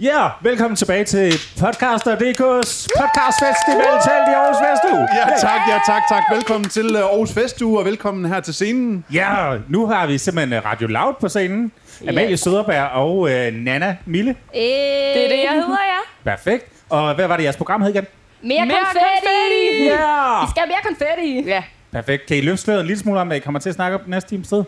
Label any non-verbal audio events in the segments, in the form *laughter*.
Ja, yeah, velkommen tilbage til Podcaster.dk's podcast festival til i Aarhus Festuge. Ja, tak, ja, tak, tak. Velkommen til uh, Aarhus Festuge, og velkommen her til scenen. Ja, nu har vi simpelthen Radio Loud på scenen. Amalie Søderberg og uh, Nana Mille. Øh, Det er det, jeg hedder, ja. Perfekt. Og hvad var det, jeres program hed igen? Mere, Mere konfetti! konfetti! Ja! Vi skal have mere konfetti! Ja. Perfekt. Kan I løfte sløret en lille smule om, hvad I kommer til at snakke om næste times tid?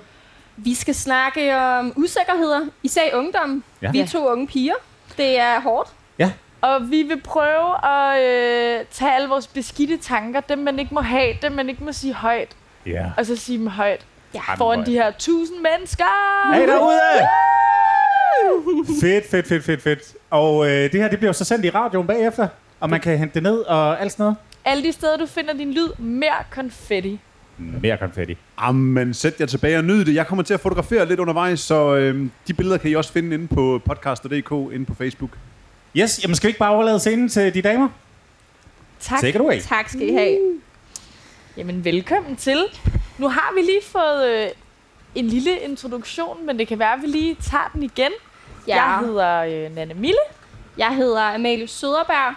Vi skal snakke om usikkerheder, især i ungdommen. Ja. Vi er to unge piger. Det er hårdt. Ja. Og vi vil prøve at øh, tage alle vores beskidte tanker, dem man ikke må have, dem man ikke må sige højt, Ja. og så sige dem højt Ja. foran de her tusind mennesker. Hey derude! Fedt, fedt, fedt, fedt, fedt. Og øh, det her, det bliver jo så sendt i radioen bagefter. Og man kan hente det ned og alt sådan noget. Alle de steder, du finder din lyd, mere konfetti. Mere konfetti. Jamen, sæt jer tilbage og nyd det. Jeg kommer til at fotografere lidt undervejs, så øhm, de billeder kan I også finde inde på podcaster.dk, inde på Facebook. Yes, jamen skal vi ikke bare overlade scenen til de damer? Tak. Take it away. Tak skal I have. Jamen, velkommen til. Nu har vi lige fået øh, en lille introduktion, men det kan være, at vi lige tager den igen. Ja. Jeg hedder øh, Nanne Mille. Jeg hedder Amalie Søderberg,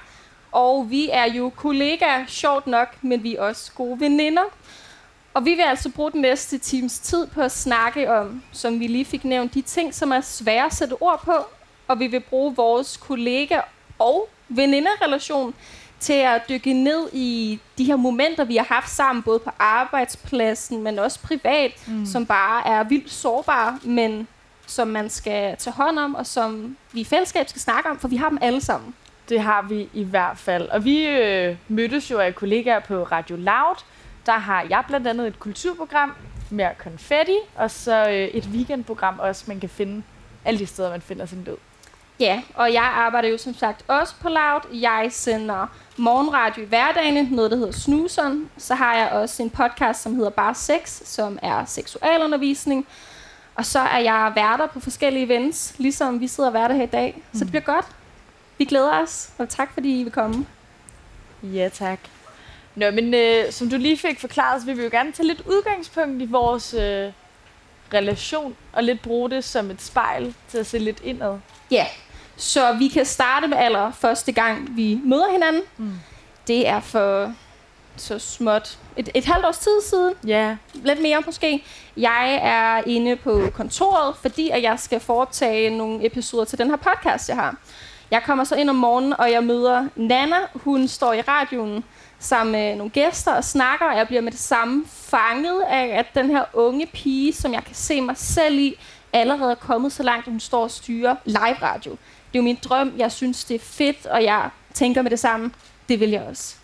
og vi er jo kollegaer, sjovt nok, men vi er også gode veninder. Og vi vil altså bruge den næste times tid på at snakke om, som vi lige fik nævnt, de ting, som er svære at sætte ord på. Og vi vil bruge vores kollega- og veninderelation til at dykke ned i de her momenter, vi har haft sammen, både på arbejdspladsen, men også privat, mm. som bare er vildt sårbare, men som man skal tage hånd om, og som vi i fællesskab skal snakke om, for vi har dem alle sammen. Det har vi i hvert fald. Og vi øh, mødtes jo af kollegaer på Radio Loud. Der har jeg blandt andet et kulturprogram, mere konfetti, og så øh, et weekendprogram også, man kan finde alle de steder, man finder sin lyd. Ja, og jeg arbejder jo som sagt også på Loud. Jeg sender morgenradio i hverdagen, noget der hedder Snuseren. Så har jeg også en podcast, som hedder Bare Sex, som er seksualundervisning. Og så er jeg værter på forskellige events, ligesom vi sidder og værter her i dag. Så det bliver godt. Vi glæder os, og tak fordi I vil komme. Ja, tak. Nå, men øh, som du lige fik forklaret, så vil vi jo gerne tage lidt udgangspunkt i vores øh, relation, og lidt bruge det som et spejl til at se lidt indad. Ja, så vi kan starte med aller første gang, vi møder hinanden. Mm. Det er for så småt et, et halvt års tid siden. Ja, lidt mere måske. Jeg er inde på kontoret, fordi at jeg skal foretage nogle episoder til den her podcast, jeg har. Jeg kommer så ind om morgenen, og jeg møder Nana. Hun står i radioen sammen med nogle gæster og snakker, og jeg bliver med det samme fanget af, at den her unge pige, som jeg kan se mig selv i, allerede er kommet så langt, at hun står og styrer live radio. Det er jo min drøm. Jeg synes, det er fedt, og jeg tænker med det samme. Det vil jeg også.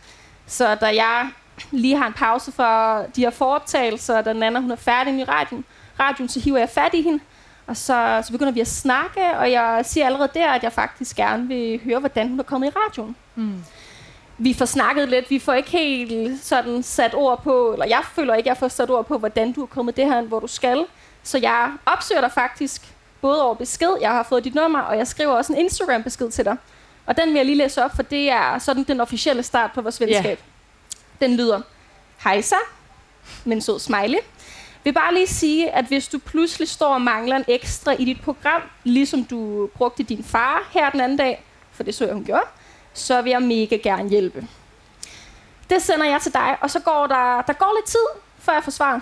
Så da jeg lige har en pause for de her foroptagelser, da Nana hun er færdig med i radioen, radioen, så hiver jeg fat i hende, og så, så begynder vi at snakke, og jeg siger allerede der, at jeg faktisk gerne vil høre, hvordan hun er kommet i radioen. Mm. Vi får snakket lidt, vi får ikke helt sådan sat ord på, eller jeg føler ikke, jeg får sat ord på, hvordan du er kommet det her, hvor du skal. Så jeg opsøger dig faktisk både over besked, jeg har fået dit nummer, og jeg skriver også en Instagram-besked til dig. Og den vil jeg lige læse op, for det er sådan den officielle start på vores venskab. Den lyder, Hej så, med en sød smiley. Vil bare lige sige, at hvis du pludselig står og mangler en ekstra i dit program, ligesom du brugte din far her den anden dag, for det så jeg, hun gjorde, så vil jeg mega gerne hjælpe. Det sender jeg til dig, og så går der, der går lidt tid, før jeg får svar.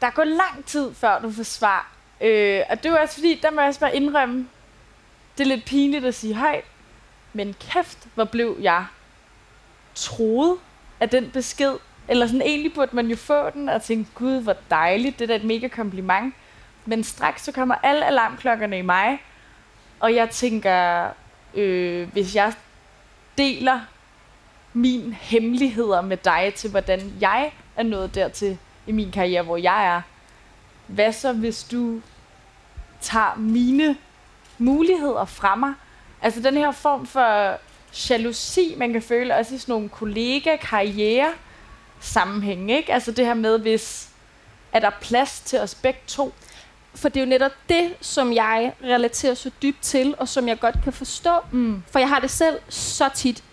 Der går lang tid, før du får svar. Øh, og det er også fordi, der må jeg også bare indrømme, det er lidt pinligt at sige højt, men kæft, hvor blev jeg troet af den besked. Eller sådan egentlig burde man jo få den og tænke, gud, hvor dejligt, det er da et mega kompliment. Men straks så kommer alle alarmklokkerne i mig, og jeg tænker, øh, hvis jeg deler min hemmeligheder med dig til, hvordan jeg er nået dertil i min karriere, hvor jeg er. Hvad så, hvis du tager mine muligheder fra mig? Altså den her form for jalousi, man kan føle også i sådan nogle kollega-karriere sammenhæng, ikke? Altså det her med, hvis er der plads til os begge to? For det er jo netop det, som jeg relaterer så dybt til, og som jeg godt kan forstå. Mm. For jeg har det selv så tit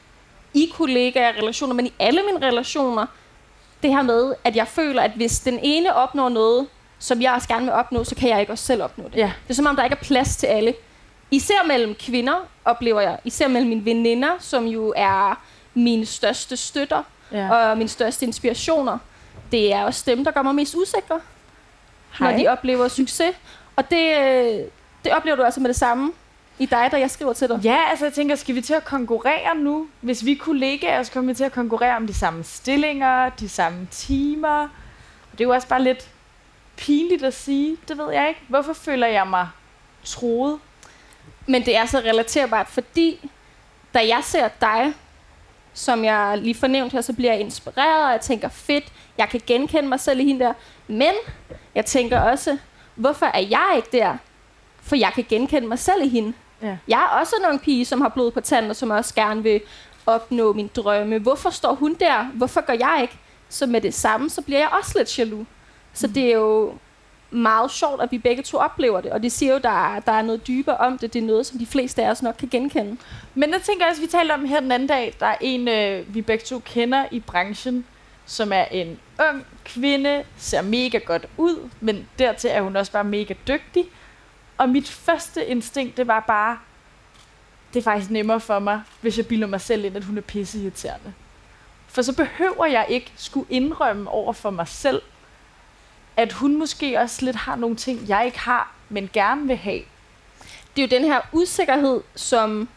i kollegaer-relationer, men i alle mine relationer, det her med, at jeg føler, at hvis den ene opnår noget, som jeg også gerne vil opnå, så kan jeg ikke også selv opnå det. Ja. Det er som om, der ikke er plads til alle især mellem kvinder, oplever jeg, især mellem mine veninder, som jo er mine største støtter Ja. og mine største inspirationer. Det er også dem, der gør mig mest usikre, Hej. når de oplever succes. Og det, øh, det oplever du altså med det samme i dig, da jeg skriver til dig. Ja, altså jeg tænker, skal vi til at konkurrere nu? Hvis vi er kollegaer, så kommer vi til at konkurrere om de samme stillinger, de samme timer. Det er jo også bare lidt pinligt at sige, det ved jeg ikke. Hvorfor føler jeg mig troet? Men det er så relaterbart, fordi da jeg ser dig, som jeg lige fornævnt her, så bliver jeg inspireret, og jeg tænker, fedt, jeg kan genkende mig selv i hende der. Men jeg tænker også, hvorfor er jeg ikke der? For jeg kan genkende mig selv i hende. Ja. Jeg er også en ung pige, som har blod på tanden, og som også gerne vil opnå min drømme. Hvorfor står hun der? Hvorfor gør jeg ikke? Så med det samme, så bliver jeg også lidt jaloux. Så det er jo meget sjovt, at vi begge to oplever det. Og det siger jo, at der er, der er noget dybere om det. Det er noget, som de fleste af os nok kan genkende. Men jeg tænker også, vi talte om her den anden dag, der er en, øh, vi begge to kender i branchen, som er en ung kvinde, ser mega godt ud, men dertil er hun også bare mega dygtig. Og mit første instinkt, det var bare, det er faktisk nemmere for mig, hvis jeg bilder mig selv ind, at hun er pisseirriterende. For så behøver jeg ikke skulle indrømme over for mig selv, at hun måske også lidt har nogle ting, jeg ikke har, men gerne vil have. Det er jo den her usikkerhed, som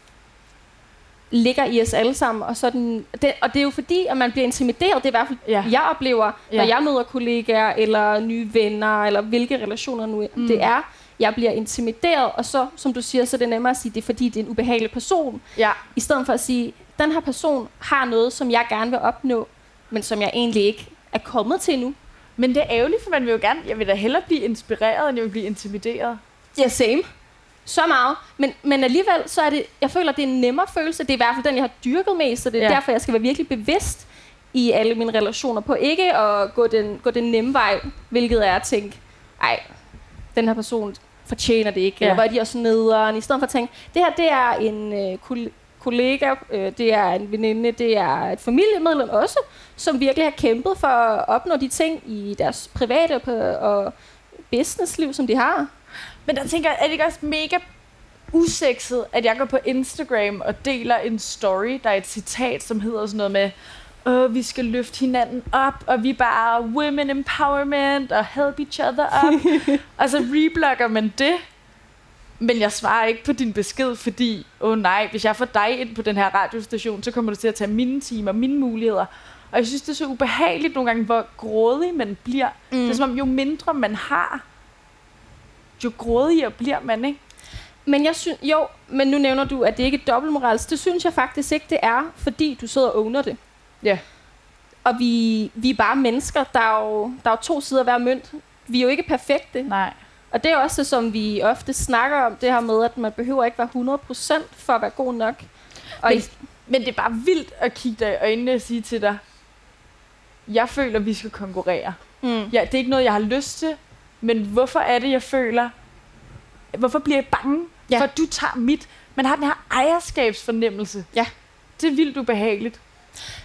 ligger i os alle sammen. Og, sådan, det, og det er jo fordi, at man bliver intimideret. Det er i hvert fald, Ja. jeg oplever, Ja. når jeg møder kollegaer, eller nye venner, eller hvilke relationer nu Mm. det er. Jeg bliver intimideret, og så, som du siger, så er det nemmere at sige, det er fordi, det er en ubehagelig person. Ja, I stedet for at sige, den her person har noget, som jeg gerne vil opnå, men som jeg egentlig ikke er kommet til endnu. Men det er ærgerligt, for man vil jo gerne, jeg vil da hellere blive inspireret, end jeg vil blive intimideret. Ja, same. Så meget. Men, men alligevel, så er det, jeg føler, det er en nemmere følelse. Det er i hvert fald den, jeg har dyrket mest, så det er Ja. derfor, jeg skal være virkelig bevidst i alle mine relationer på ikke at gå den, gå den nemme vej, hvilket er at tænke, ej, den her person fortjener det ikke, Ja. eller hvor er de også nederen, i stedet for at tænke, det her, det er en øh, kol- kollega, øh, det er en veninde, det er et familiemedlem også, som virkelig har kæmpet for at opnå de ting i deres private og, og businessliv, som de har. Men der tænker jeg, er det ikke også mega usekset, at jeg går på Instagram og deler en story, der er et citat, som hedder sådan noget med, Åh, vi skal løfte hinanden op, og vi er bare women empowerment, og help each other up. *laughs* og så reblogger man det, men jeg svarer ikke på din besked, fordi, åh oh nej, hvis jeg får dig ind på den her radiostation, så kommer du til at tage mine timer, mine muligheder. Og jeg synes, det er så ubehageligt nogle gange, hvor grådig man bliver. Mm. Det er som om, jo mindre man har, jo grådigere bliver man, ikke? Men jeg synes, jo, men nu nævner du, at det ikke er dobbeltmoralsk. Det synes jeg faktisk ikke, det er, fordi du sidder og owner det. Ja. Og vi, vi er bare mennesker. Der er, jo, der er jo to sider af hver mønt. Vi er jo ikke perfekte. Nej. Og det er også det, som vi ofte snakker om, det her med, at man behøver ikke være 100% for at være god nok. Og Men, men det er bare vildt at kigge dig i øjnene og sige til dig, jeg føler, vi skal konkurrere. mm, Ja, det er ikke noget, jeg har lyst til, men hvorfor er det, jeg føler... Hvorfor bliver jeg bange. Ja. for, at du tager mit? Man har den her ejerskabsfornemmelse. Ja. Det er vildt ubehageligt.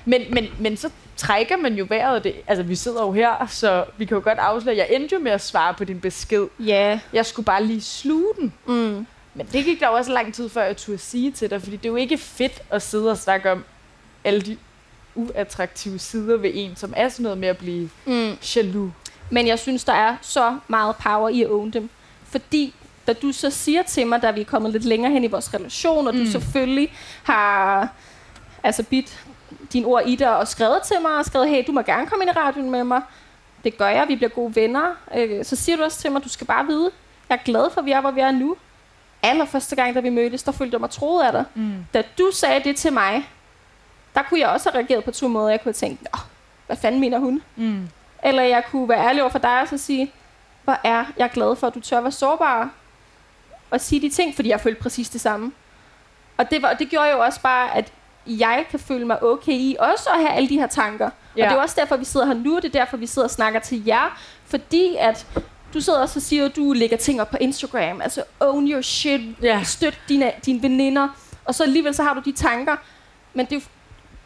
Men, men, men så trækker man jo vejret det. Altså, vi sidder jo her, så vi kan jo godt afsløre, jeg endte jo med at svare på din besked. ja, Jeg skulle bare lige sluge den. mm, Men det gik der jo også lang tid før, jeg turde sige til dig, fordi det er jo ikke fedt at sidde og snakke om alle de uattraktive sider ved en, som er sådan noget med at blive mm. jaloux. Men jeg synes, der er så meget power i at own dem. Fordi da du så siger til mig, da vi er kommet lidt længere hen i vores relation, og mm. Mm. du selvfølgelig har altså bidt dine ord i dig og skrevet til mig og skrevet, hey, du må gerne komme ind i radioen med mig. Det gør jeg, vi bliver gode venner. Øh, så siger du også til mig, du skal bare vide, jeg er glad for, at vi er, hvor vi er nu. Allerførste gang, da vi mødtes, der følte jeg mig troet af dig. Mm. Da du sagde det til mig, der kunne jeg også have reageret på to måder. Jeg kunne have tænkt, Nå, hvad fanden mener hun? Mm. Eller jeg kunne være ærlig over for dig og så sige, hvor er jeg glad for, at du tør være sårbar og sige de ting, fordi jeg følte præcis det samme. Og det, var, det gjorde jo også bare, at jeg kan føle mig okay i også at have alle de her tanker. Ja. Og det er også derfor, vi sidder her nu, og det er derfor, vi sidder og snakker til jer. Fordi at du sidder også og siger, at du lægger ting op på Instagram. Altså own your shit, Ja. støt dine, dine veninder. Og så alligevel så har du de tanker. Men det,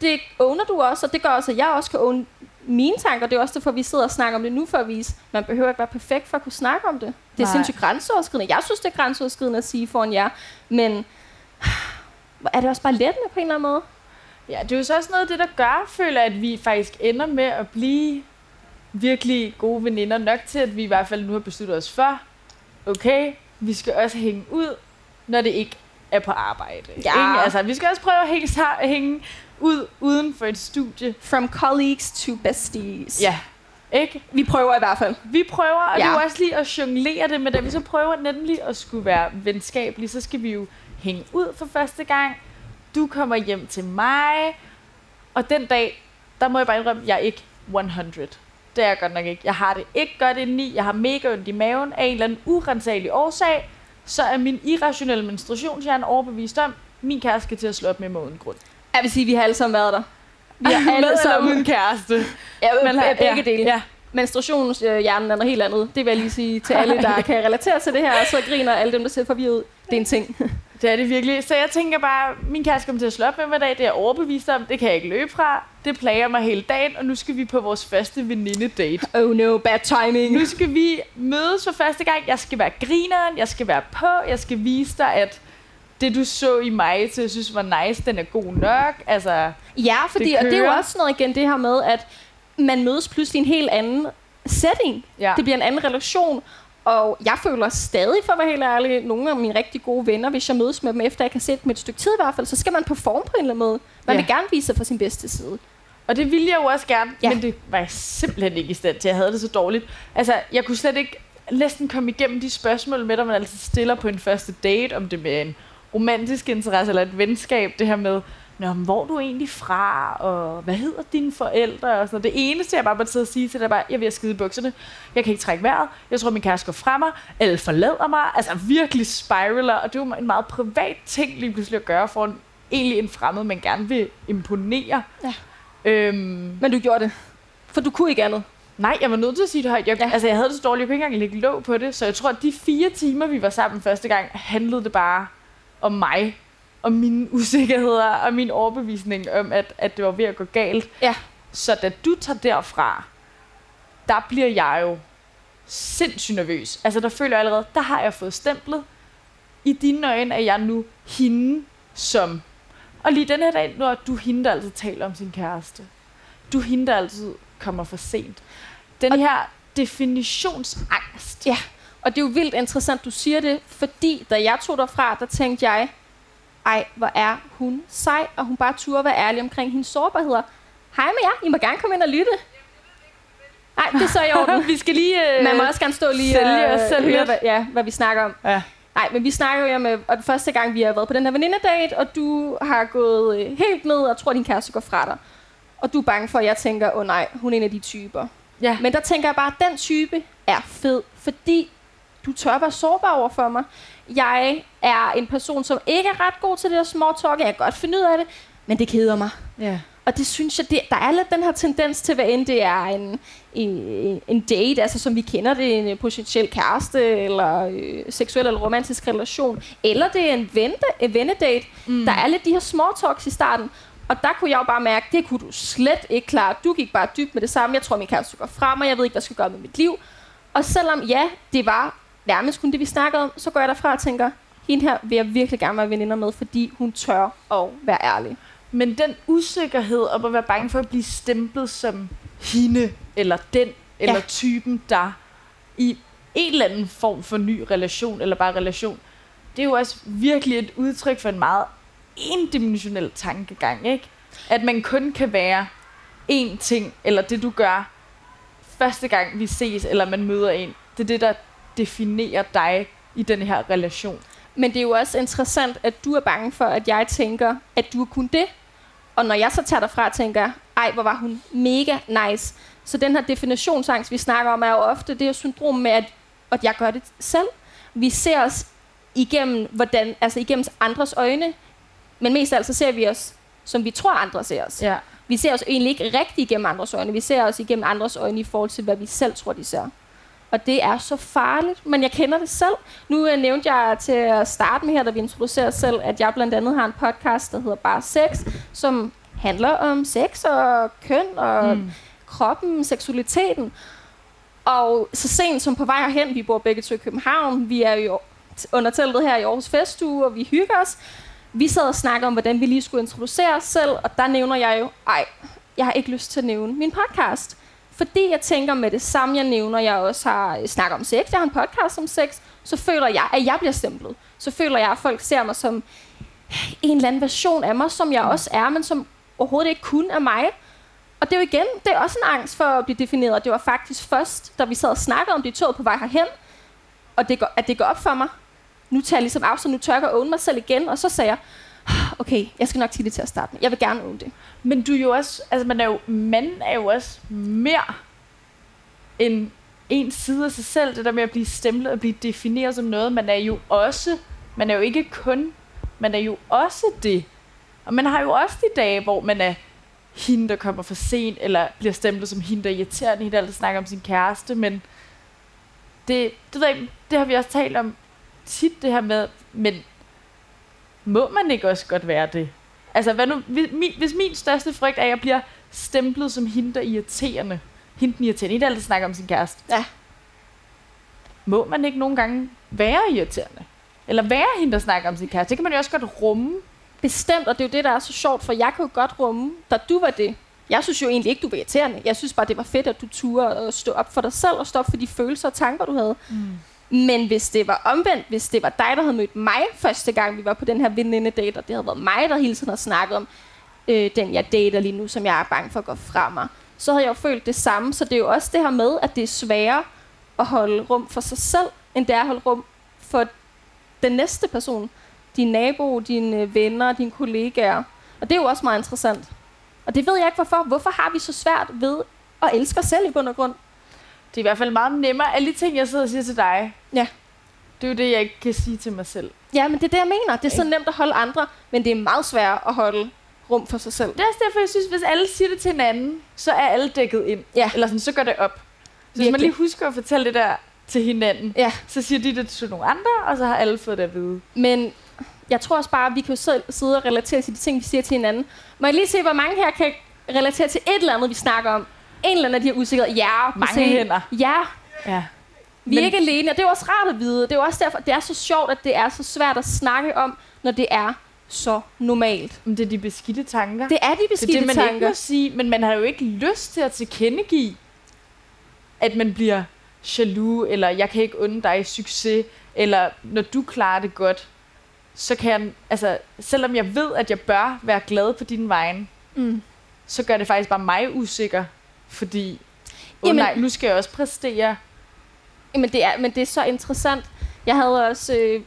det owner du også, og det gør også, at jeg også kan own mine tanker. Det er også derfor, vi sidder og snakker om det nu for at vise, man behøver ikke være perfekt for at kunne snakke om det. Det er Nej. sindssygt grænseoverskridende. Jeg synes, det er grænseoverskridende at sige foran jer, men er det også bare lettende på en eller anden måde? Ja, det er jo så også noget af det, der gør, føler at vi faktisk ender med at blive virkelig gode veninder. Nok til, at vi i hvert fald nu har besluttet os for, okay, vi skal også hænge ud, når det ikke er på arbejde. Ja. Ikke? Altså, vi skal også prøve at hænge, hænge ud uden for et studie. From colleagues to besties. Ja. Ikke? Vi prøver i hvert fald. Vi prøver, og ja. det er jo også lige at jonglere det, men da vi så prøver nemlig at skulle være venskabelige, så skal vi jo hænge ud for første gang. Du kommer hjem til mig, og den dag, der må jeg bare indrømme, jeg er ikke 100. Det er jeg godt nok ikke. Jeg har det ikke godt indeni. Jeg har mega ondt i maven af en eller anden urensagelig årsag. Så er min irrationelle menstruationshjerne overbevist om, min kæreste skal til at slå op med mig uden grund. Jeg vil sige, at vi har alle sammen været der. Vi har *laughs* Med alle eller sammen uden kæreste. Ja, Men men, har- begge ja, dele. ja. Menstruationshjernen er noget helt andet. Det vil jeg lige sige til alle, der *laughs* kan relatere til det her. Og så griner alle dem, der ser forvirret ud. Det er en ting. Det er det virkelig. Så jeg tænker bare, min kæreste kommer til at slå op med mig i dag. Det er jeg overbevist om. Det kan jeg ikke løbe fra. Det plager mig hele dagen. Og nu skal vi på vores første veninde-date. *laughs* Oh no, bad timing. Nu skal vi mødes for første gang. Jeg skal være grineren. Jeg skal være på. Jeg skal vise dig, at det du så i mig til, jeg synes var nice, den er god nok. Altså, Ja, fordi, Det og det er jo også noget igen det her med, at man mødes pludselig i en helt anden setting. ja. Det bliver en anden relation. Og jeg føler stadig, for at være helt ærlig, nogle af mine rigtig gode venner, hvis jeg mødes med dem, efter jeg kan se dem et stykke tid i hvert fald, så skal man performe på en eller anden måde. Man Ja. vil gerne vise sig fra sin bedste side. Og det ville jeg jo også gerne, ja. Men det var jeg simpelthen ikke i stand til. Jeg havde det så dårligt. Altså, jeg kunne slet ikke næsten komme igennem de spørgsmål med, der man altid stiller på en første date, om det med en romantisk interesse eller et venskab, det her med, Nå, men hvor er du egentlig fra, og hvad hedder dine forældre, og sådan noget. Det eneste, jeg bare måtte sidde og sige til er bare, jeg vil skide i bukserne, jeg kan ikke trække vejret, jeg tror, min kæreste går fra mig, eller forlader mig, altså virkelig spiraler, og det er jo en meget privat ting lige pludselig at gøre for en, egentlig en fremmed, man gerne vil imponere. Ja. Øhm, Men du gjorde det. For du kunne ikke andet. Nej, jeg var nødt til at sige det højt. Jeg. Ja. Altså, jeg havde det så dårligt, jeg kunne ikke engang lægge låg på det. Så jeg tror, at de fire timer, vi var sammen første gang, handlede det bare om mig. Om mine *laughs* usikkerheder og min overbevisning om, at, at det var ved at gå galt. Ja. Så da du tager derfra, der bliver jeg jo sindssygt nervøs. Altså, der føler jeg allerede, der har jeg fået stemplet. I dine øjne er jeg nu hende, som... Og lige den her dag, når du hende, der altid taler om sin kæreste. Du hende, der altid kommer for sent. Den og her definitionsangst. Ja. Og det er jo vildt interessant, du siger det, fordi da jeg tog derfra, der tænkte jeg, ej, hvor er hun sej, og hun bare turde være ærlig omkring hendes sårbarheder. Hej med jer, I må gerne komme ind og lytte. Nej, det er så i orden. vi skal lige... Øh, Man må også gerne stå lige sælge og os selv høre, hvad, ja, hvad vi snakker om. Ja. Nej, men vi snakker jo med, og den første gang, vi har været på den her venindedate, og du har gået øh, helt ned og tror, at din kæreste går fra dig. Og du er bange for, at jeg tænker, åh oh, nej, hun er en af de typer. Ja. Men der tænker jeg bare, at den type er fed, fordi du tør være sårbar over for mig. Jeg er en person, som ikke er ret god til det her small talk. Jeg kan godt finde ud af det, men det keder mig. ja. Og det synes jeg, det, der er lidt den her tendens til, hvad end det er en, en, en date, altså som vi kender det, en potentiel kæreste, eller øh, seksuel eller romantisk relation, eller det er en, vente, en vennedate. Mm. Der er lidt de her small talks i starten, og der kunne jeg jo bare mærke, det kunne du slet ikke klare. Du gik bare dybt med det samme. Jeg tror, min kæreste går fra mig. Jeg ved ikke, hvad jeg skal gøre med mit liv. Og selvom ja, det var nærmest kun det, vi snakkede om, så går jeg derfra og tænker, hende her vil jeg virkelig gerne være veninder med, fordi hun tør at være ærlig. Men den usikkerhed om at være bange for at blive stemplet som hende, eller den, eller Ja. typen, der i en eller anden form for ny relation, eller bare relation, det er jo også virkelig et udtryk for en meget endimensionel tankegang, ikke? At man kun kan være én ting, eller det du gør første gang vi ses, eller man møder en. Det er det, der definerer dig i den her relation. Men det er jo også interessant, at du er bange for, at jeg tænker, at du er kun det. Og når jeg så tager derfra og tænker, ej, hvor var hun mega nice. Så den her definitionsangst, vi snakker om, er jo ofte det her syndrom med, at, at jeg gør det selv. Vi ser os igennem, hvordan, altså igennem andres øjne, men mest af alt så ser vi os, som vi tror, andre ser os. Ja. Vi ser os egentlig ikke rigtig igennem andres øjne. Vi ser os igennem andres øjne i forhold til, hvad vi selv tror, de ser. Og det er så farligt, men jeg kender det selv. Nu øh, nævnte jeg til at starte med her, da vi introducerer os selv, at jeg blandt andet har en podcast, der hedder Bare Sex, som handler om sex og køn og mm. kroppen, seksualiteten. Og så sent som på vej herhen, vi bor begge to i København, vi er jo under teltet her i Aarhus Festuge, og vi hygger os. Vi sad og snakkede om, hvordan vi lige skulle introducere os selv, og der nævner jeg jo, ej, jeg har ikke lyst til at nævne min podcast. Fordi jeg tænker med det samme, jeg nævner, jeg også har snakket om sex, jeg har en podcast om sex, så føler jeg, at jeg bliver stemplet. Så føler jeg, at folk ser mig som en eller anden version af mig, som jeg også er, men som overhovedet ikke kun er mig. Og det er jo igen, det er også en angst for at blive defineret. Det var faktisk først, da vi sad og snakkede om det toget på vej herhen, og det går, at det går op for mig. Nu tager jeg ligesom afstand, nu tør jeg at own mig selv igen, og så sagde jeg, okay, jeg skal nok sige det til at starte med. Jeg vil gerne own det. Men du er jo også, altså man er jo, manden er jo også mere end en side af sig selv, det der med at blive stemplet og blive defineret som noget. Man er jo også, man er jo ikke kun, man er jo også det. Og man har jo også de dage, hvor man er hende, der kommer for sent, eller bliver stemplet som hende, der er irriterende, hende, der altid snakker om sin kæreste, men det, det, ved jeg, det har vi også talt om tit, det her med, men må man ikke også godt være det? Altså, hvad nu, hvis, min, hvis min største frygt er, at jeg bliver stemplet som hende, der er irriterende, hende, den irriterende, hende, der altid snakker om sin kæreste. Ja. Må man ikke nogle gange være irriterende? Eller være hende, der snakker om sin kæreste? Det kan man jo også godt rumme. Bestemt, og det er jo det, der er så sjovt, for jeg jo godt rumme, da du var det. Jeg synes jo egentlig ikke, du var irriterende. Jeg synes bare, det var fedt, at du turde stå op for dig selv og stå op for de følelser og tanker, du havde. Mm. Men hvis det var omvendt, hvis det var dig, der havde mødt mig første gang, vi var på den her veninde-date, og det havde været mig, der hele tiden havde snakket om øh, den, jeg dater lige nu, som jeg er bange for at gå fra mig, så havde jeg jo følt det samme. Så det er jo også det her med, at det er sværere at holde rum for sig selv, end det er at holde rum for den næste person. Din nabo, dine øh, venner, dine kollegaer. Og det er jo også meget interessant. Og det ved jeg ikke hvorfor. Hvorfor har vi så svært ved at elske os selv i bund og grund? Det er i hvert fald meget nemmere. Alle de ting, jeg sidder og siger til dig, Ja. det er jo det, jeg ikke kan sige til mig selv. Ja, men det er det, jeg mener. Det er så nemt at holde andre, men det er meget svært at holde rum for sig selv. Det er også derfor, jeg synes, hvis alle siger det til hinanden, så er alle dækket ind. Ja. Eller sådan, så går det op. Så hvis man lige husker at fortælle det der til hinanden, Ja, så siger de det til nogle andre, og så har alle fået det at vide. men jeg tror også bare, at vi kan selv sidde og relatere til de ting, vi siger til hinanden. Må jeg lige se, hvor mange her kan relatere til et eller andet, vi snakker om? En eller anden af de her usikkerheder. Ja, Mange se. hænder. Ja, Ja. vi er Men- ikke alene, og det er jo også rart at vide. Det er jo også derfor, det er så sjovt, at det er så svært at snakke om, når det er så normalt. Men det er de beskidte tanker. Det er de det er beskidte det, man tanker. ikke må sige, men man har jo ikke lyst til at tilkendegive, at man bliver jaloux, eller jeg kan ikke unde dig succes, eller når du klarer det godt, så kan jeg, altså, selvom jeg ved, at jeg bør være glad på din vegne, Mm. så gør det faktisk bare mig usikker, fordi, oh Jamen- nej, nu skal jeg også præstere. Jamen, det er, men det er så interessant. Jeg havde også, øh,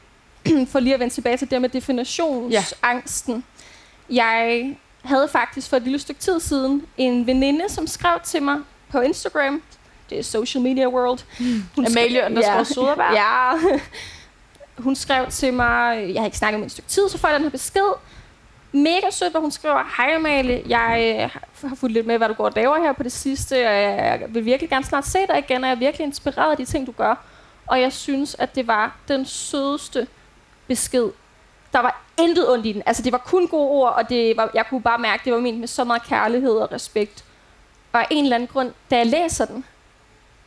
*clears throat* for lige at vende tilbage til det med definitionsangsten. Ja. Jeg havde faktisk for et lille stykke tid siden en veninde, som skrev til mig på Instagram. Det er social media world. Hun Amalie underscore ja, Soderberg. *laughs* Ja. Hun skrev til mig, jeg har ikke snakket med et stykke tid, så får jeg den her besked. Mega sødt, hvor hun skriver, Hej Amalie, jeg øh, *laughs* har fulgt lidt med, hvad du går og laver her på det sidste, og jeg vil virkelig gerne snart se dig igen, og jeg er virkelig inspireret af de ting, du gør. Og jeg synes, at det var den sødeste besked. Der var intet ondt i den. Altså, det var kun gode ord, og det var, jeg kunne bare mærke, at det var ment med så meget kærlighed og respekt. Og af en eller anden grund, da jeg læser den,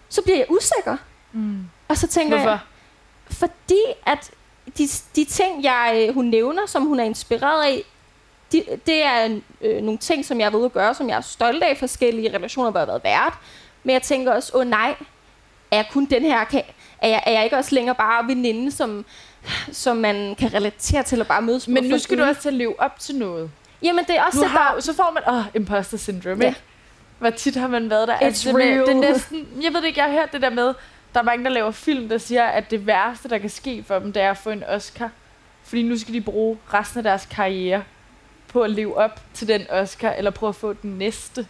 så bliver jeg usikker. Mm. Og så tænker jeg, Hvorfor? fordi at de, de ting, jeg, øh, hun nævner, som hun er inspireret af, de, det er øh, nogle ting, som jeg ved at gøre, som jeg er stolt af, forskellige relationer, hvor jeg har været vært. Men jeg tænker også, åh oh, nej, er jeg kun den her, kan, er, jeg, er jeg ikke også længere bare veninde, som, som man kan relatere til og bare mødes Men nu skal du også til at leve op til noget. Jamen det er også Nu det, har, der... så får man, åh, oh, imposter syndrome, Ja. ikke? Hvor tit har man været der? Altså, It's det, er- real. det er næsten, jeg ved det ikke, jeg har hørt det der med, der er mange, der laver film, der siger, at det værste, der kan ske for dem, det er at få en Oscar. Fordi nu skal de bruge resten af deres karriere på at leve op til den Oscar, eller prøve at få den næste.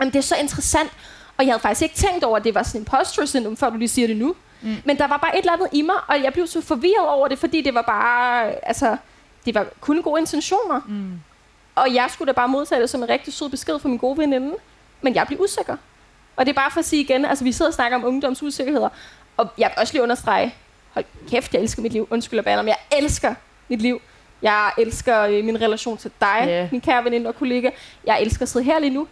Jamen, det er så interessant. Og jeg havde faktisk ikke tænkt over, at det var sådan en imposter syndrome, før du lige siger det nu. Mm. Men der var bare et eller andet i mig, og jeg blev så forvirret over det, fordi det var bare, altså, det var kun gode intentioner. Mm. Og jeg skulle da bare modtage det som en rigtig sød besked fra min gode veninde. Men jeg blev usikker. Og det er bare for at sige igen, altså vi sidder og snakker om ungdomsusikkerheder. Og jeg vil også lige understrege, hold kæft, jeg elsker mit liv. Undskyld at bande, men jeg elsker mit liv. Jeg elsker øh, min relation til dig, Ja. min kære veninde og kollega. Jeg elsker at sidde her lige nu.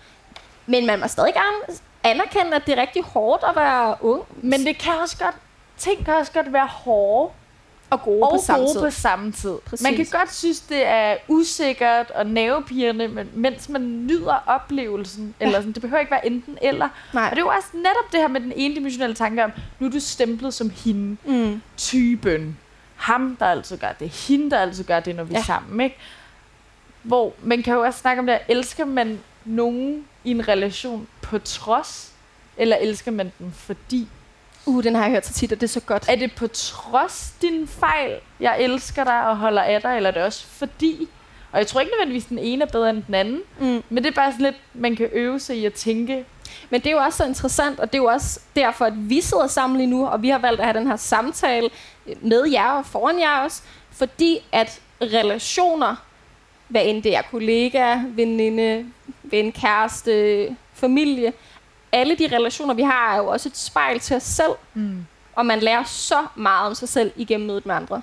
Men man må stadig gerne anerkende, at det er rigtig hårdt at være ung Men det kan også godt, ting kan også godt være hårde og gode og på samme gode tid. på samme tid. Præcis. Man kan godt synes, det er usikkert og nervepirrende, men mens man nyder oplevelsen, ja. eller sådan, det behøver ikke være enten eller. Nej. Og det er jo også netop det her med den endimensionelle tanke om, nu er du stemplet som hende, Mm. typen, ham, der altid gør det, hende, der altid gør det, når vi er Ja. sammen, ikke? Hvor man kan jo også snakke om det, her, elsker man nogen i en relation på trods, eller elsker man dem fordi? Uh, den har jeg hørt så tit, og det er så godt. Er det på trods din fejl, jeg elsker dig og holder af dig, eller er det også fordi? Og jeg tror ikke nødvendigvis, den ene er bedre end den anden, Mm. men det er bare sådan lidt, man kan øve sig i at tænke, Men det er jo også så interessant, og det er jo også derfor, at vi sidder sammen lige nu, og vi har valgt at have den her samtale med jer og foran jer også, fordi at relationer, hvad end det er kollega, veninde, ven, kæreste, familie, alle de relationer, vi har, er jo også et spejl til os selv, mm. og man lærer så meget om sig selv igennem mødet med andre.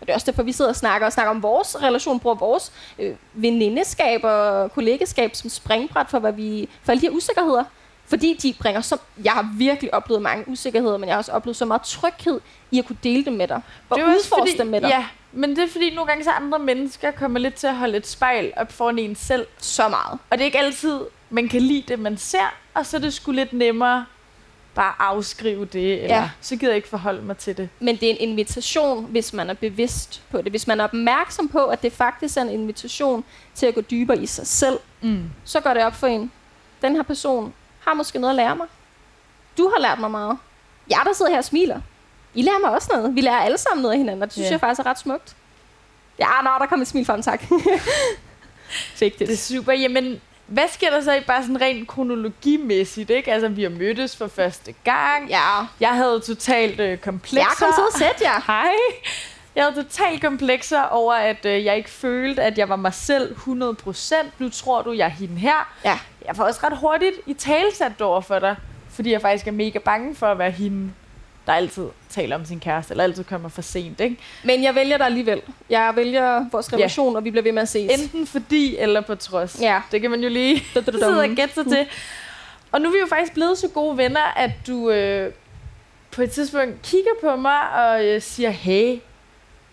Og det er også derfor, vi sidder og snakker, og snakker om vores relation, bruger vores øh, venindeskab og kollegeskab som springbræt for, hvad vi, for alle de her usikkerheder. Fordi de bringer så... Jeg har virkelig oplevet mange usikkerheder, men jeg har også oplevet så meget tryghed i at kunne dele dem med dig. Og det er udforske fordi, dem med dig. Ja, men det er fordi, nogle gange så andre mennesker kommer lidt til at holde et spejl op foran en selv. Så meget. Og det er ikke altid, man kan lide det, man ser, og så er det sgu lidt nemmere bare afskrive det, eller Ja. så gider jeg ikke forholde mig til det. Men det er en invitation, hvis man er bevidst på det. Hvis man er opmærksom på, at det faktisk er en invitation til at gå dybere i sig selv, Mm. så går det op for en. Den her person har måske noget at lære mig. Du har lært mig meget. Jeg, der sidder her og smiler. I lærer mig også noget. Vi lærer alle sammen noget af hinanden, og det synes Ja. jeg faktisk er ret smukt. Ja, nå, der kom et smil frem, tak. *laughs* Fik det. Det er super. Jamen, hvad sker der så i bare sådan rent kronologimæssigt, ikke? Altså, vi har mødtes for første gang. Ja, Jeg havde totalt øh, komplekser. jeg kom til at sætte jer. Hej. Jeg havde totalt komplekser over, at øh, jeg ikke følte, at jeg var mig selv 100%. Nu tror du, jeg er hende her. Ja. Jeg var også ret hurtigt i talsat over for dig, fordi jeg faktisk er mega bange for at være hende, der altid taler om sin kæreste, eller altid kommer for sent. Ikke? Men jeg vælger dig alligevel. Jeg vælger vores relation, og vi bliver ved med at ses. Enten fordi eller på trods. Ja. Det kan man jo lige *laughs* sidde og gætte sig til. Og nu er vi jo faktisk blevet så gode venner, at du øh, på et tidspunkt kigger på mig og øh, siger, hey,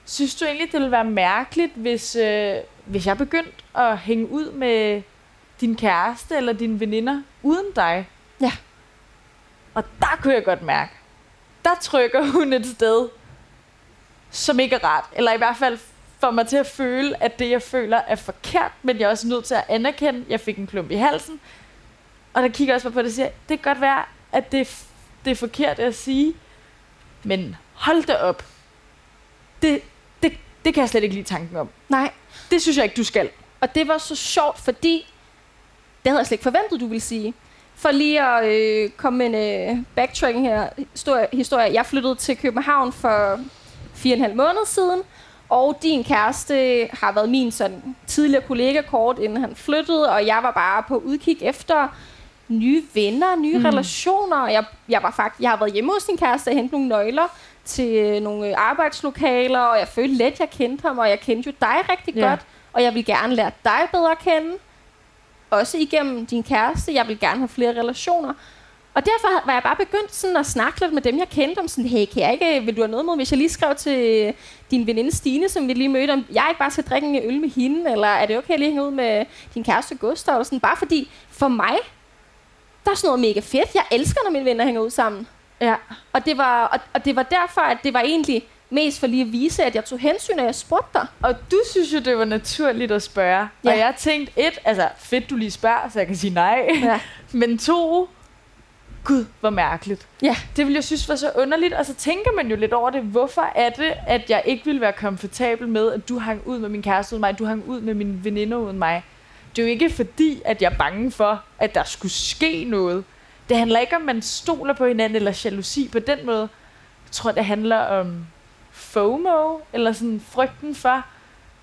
synes du egentlig, det ville være mærkeligt, hvis, øh, hvis jeg begyndte at hænge ud med din kæreste eller dine veninder uden dig? Ja. Og der kunne jeg godt mærke, der trykker hun et sted, som ikke er rart. Eller i hvert fald får mig til at føle, at det, jeg føler, er forkert, men jeg er også nødt til at anerkende, at jeg fik en klump i halsen. Og der kigger også bare på det og siger, det kan godt være, at det, det er forkert at sige, men hold da op. Det, det, det kan jeg slet ikke lide tanken om. Nej. Det synes jeg ikke, du skal. Og det var så sjovt, fordi det havde jeg slet ikke forventet, du ville sige. For lige at øh, komme med en øh, backtracking her historie, historie. Jeg flyttede til København for fire og en halv måned siden, og din kæreste har været min sådan, tidligere kollega kort, inden han flyttede, og jeg var bare på udkig efter nye venner, nye mm. relationer. og Jeg, jeg, var faktisk, jeg har været hjemme hos din kæreste og hentet nogle nøgler til øh, nogle øh, arbejdslokaler, og jeg følte let, jeg kendte ham, og jeg kendte jo dig rigtig Ja. godt, og jeg vil gerne lære dig bedre at kende. Også igennem din kæreste. Jeg vil gerne have flere relationer. Og derfor var jeg bare begyndt sådan at snakke lidt med dem, jeg kendte om sådan, hey, kan jeg ikke, vil du have noget med, hvis jeg lige skrev til din veninde Stine, som vi lige mødte, om jeg ikke bare skal drikke en øl med hende, eller er det okay at lige hænge ud med din kæreste Gustav, eller sådan, bare fordi for mig, der er sådan noget mega fedt. Jeg elsker, når mine venner hænger ud sammen. Ja. Og det var, og, og det var derfor, at det var egentlig mest for lige at vise, at jeg tog hensyn, og jeg spurgte dig. Og du synes jo, det var naturligt at spørge. Ja. Og jeg tænkte, et, altså fedt, du lige spørger, så jeg kan sige nej. Ja. *laughs* Men to, gud, hvor mærkeligt. Ja. Det ville jeg synes var så underligt, og så tænker man jo lidt over det. Hvorfor er det, at jeg ikke ville være komfortabel med, at du hang ud med min kæreste uden mig, at du hang ud med mine veninder uden mig? Det er jo ikke fordi, at jeg er bange for, at der skulle ske noget. Det handler ikke om, man stoler på hinanden eller jalousi på den måde. Jeg tror, det handler om FOMO, eller sådan frygten for,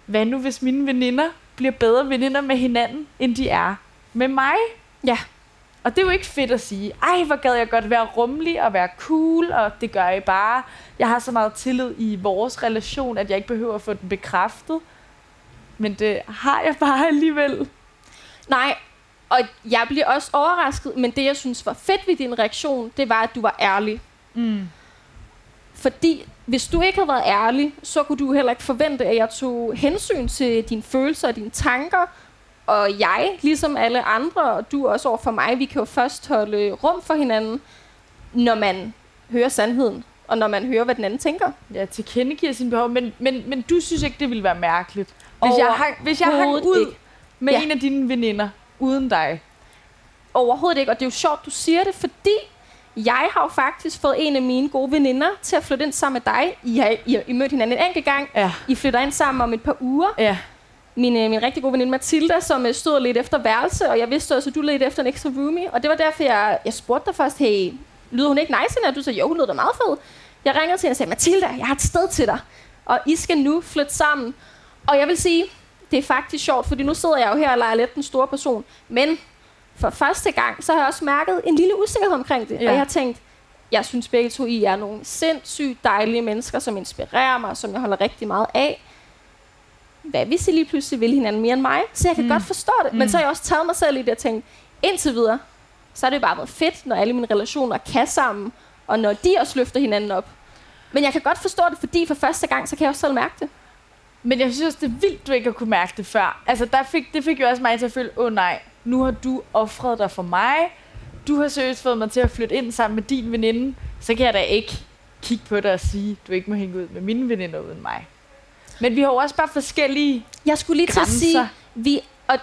hvad nu hvis mine veninder bliver bedre veninder med hinanden, end de er med mig? Ja. Og det er jo ikke fedt at sige, ej, hvor gad jeg godt være rummelig og være cool, og det gør jeg bare. Jeg har så meget tillid i vores relation, at jeg ikke behøver at få den bekræftet. Men det har jeg bare alligevel. Nej, Og jeg bliver også overrasket, men det, jeg synes var fedt ved din reaktion, det var, at du var ærlig. Mm. Fordi hvis du ikke havde været ærlig, så kunne du heller ikke forvente, at jeg tog hensyn til dine følelser og dine tanker. Og jeg, ligesom alle andre, og du også over for mig, vi kan jo først holde rum for hinanden, når man hører sandheden, og når man hører, hvad den anden tænker. Ja, tilkendegiver sin behov, men, men, men du synes ikke, det ville være mærkeligt. Hvis jeg hang, hvis jeg hang ud ikke. med Ja. en af dine veninder, uden dig. Overhovedet ikke, og det er jo sjovt, du siger det, fordi jeg har jo faktisk fået en af mine gode veninder til at flytte ind sammen med dig. I har, I, I mødt hinanden en enkelt gang. Ja. I flytter ind sammen om et par uger. Ja. Min, øh, min rigtig gode veninde Mathilda, som øh, stod lidt efter værelse, og jeg vidste også, at du ledte efter en ekstra roomie. Og det var derfor, jeg, jeg spurgte dig først, hey, lyder hun ikke nice? Og du sagde, jo, hun lyder da meget fed. Jeg ringede til hende og sagde, Mathilda, jeg har et sted til dig. Og I skal nu flytte sammen. Og jeg vil sige, det er faktisk sjovt, fordi nu sidder jeg jo her og leger lidt den store person. Men for første gang, så har jeg også mærket en lille usikkerhed omkring det. Ja. Og jeg har tænkt, jeg synes begge to, I er nogle sindssygt dejlige mennesker, som inspirerer mig, som jeg holder rigtig meget af. Hvad hvis I lige pludselig vil hinanden mere end mig? Så jeg kan Mm. godt forstå det. Mm. Men så har jeg også taget mig selv i det og tænkt, indtil videre, så har det jo bare været fedt, når alle mine relationer kan sammen, og når de også løfter hinanden op. Men jeg kan godt forstå det, fordi for første gang, så kan jeg også selv mærke det. Men jeg synes også, det er vildt, du ikke har kunne mærke det før. Altså, der fik, det fik jo også mig til at føle, åh oh, nej, nu har du offret dig for mig. Du har seriøst fået mig til at flytte ind sammen med din veninde. Så kan jeg da ikke kigge på dig og sige, du ikke må hænge ud med mine veninder uden mig. Men vi har jo også bare forskellige... Jeg skulle lige til at Grænser. sige, vi, og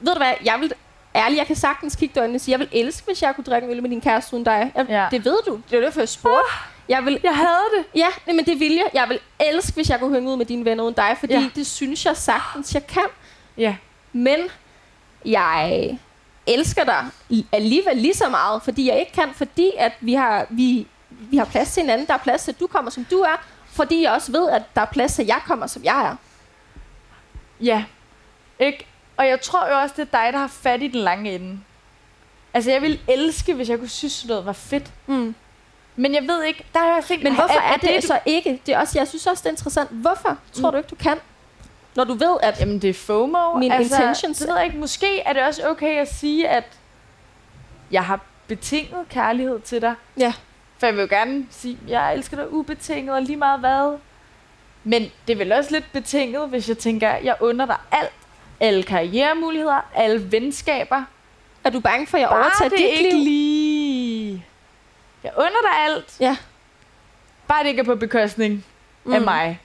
ved du hvad, jeg vil ærligt, jeg kan sagtens kigge øjnene og sige, jeg vil elske, hvis jeg kunne drikke en øl med din kæreste uden dig. Jeg, Ja. Det ved du. Det er derfor, jeg spurgte. Jeg vil, Jeg havde det. ja, nej, men det vil jeg. Jeg vil elske, hvis jeg kunne hænge ud med dine venner uden dig, fordi ja. det synes jeg sagtens, jeg kan. Ja. Men jeg elsker dig alligevel lige så meget, fordi jeg ikke kan, fordi at vi har, vi, vi har plads til hinanden. Der er plads til, at du kommer, som du er, fordi jeg også ved, at der er plads til, at jeg kommer, som jeg er. Ja. Ikke? Og jeg tror jo også, det er dig, der har fat i den lange ende. Altså, jeg ville elske, hvis jeg kunne synes, noget var fedt. Mm. Men jeg ved ikke, der har jeg tænkt, Men hvorfor er, det, du- det så ikke? Det er også, jeg synes også, det er interessant. Hvorfor tror du ikke, du kan? Når du ved, at... Jamen, det er FOMO. Mine altså, intentions. Det ved jeg ikke. Måske er det også okay at sige, at jeg har betinget kærlighed til dig. Ja. For jeg vil jo gerne sige, at jeg elsker dig ubetinget og lige meget hvad. Men det er vel også lidt betinget, hvis jeg tænker, at jeg under dig alt. Alle karrieremuligheder, alle venskaber. Er du bange for, at jeg Bare overtager det dit ikke liv? lige... Jeg under dig alt. Ja. Bare det ikke er på bekostning mm. af mig.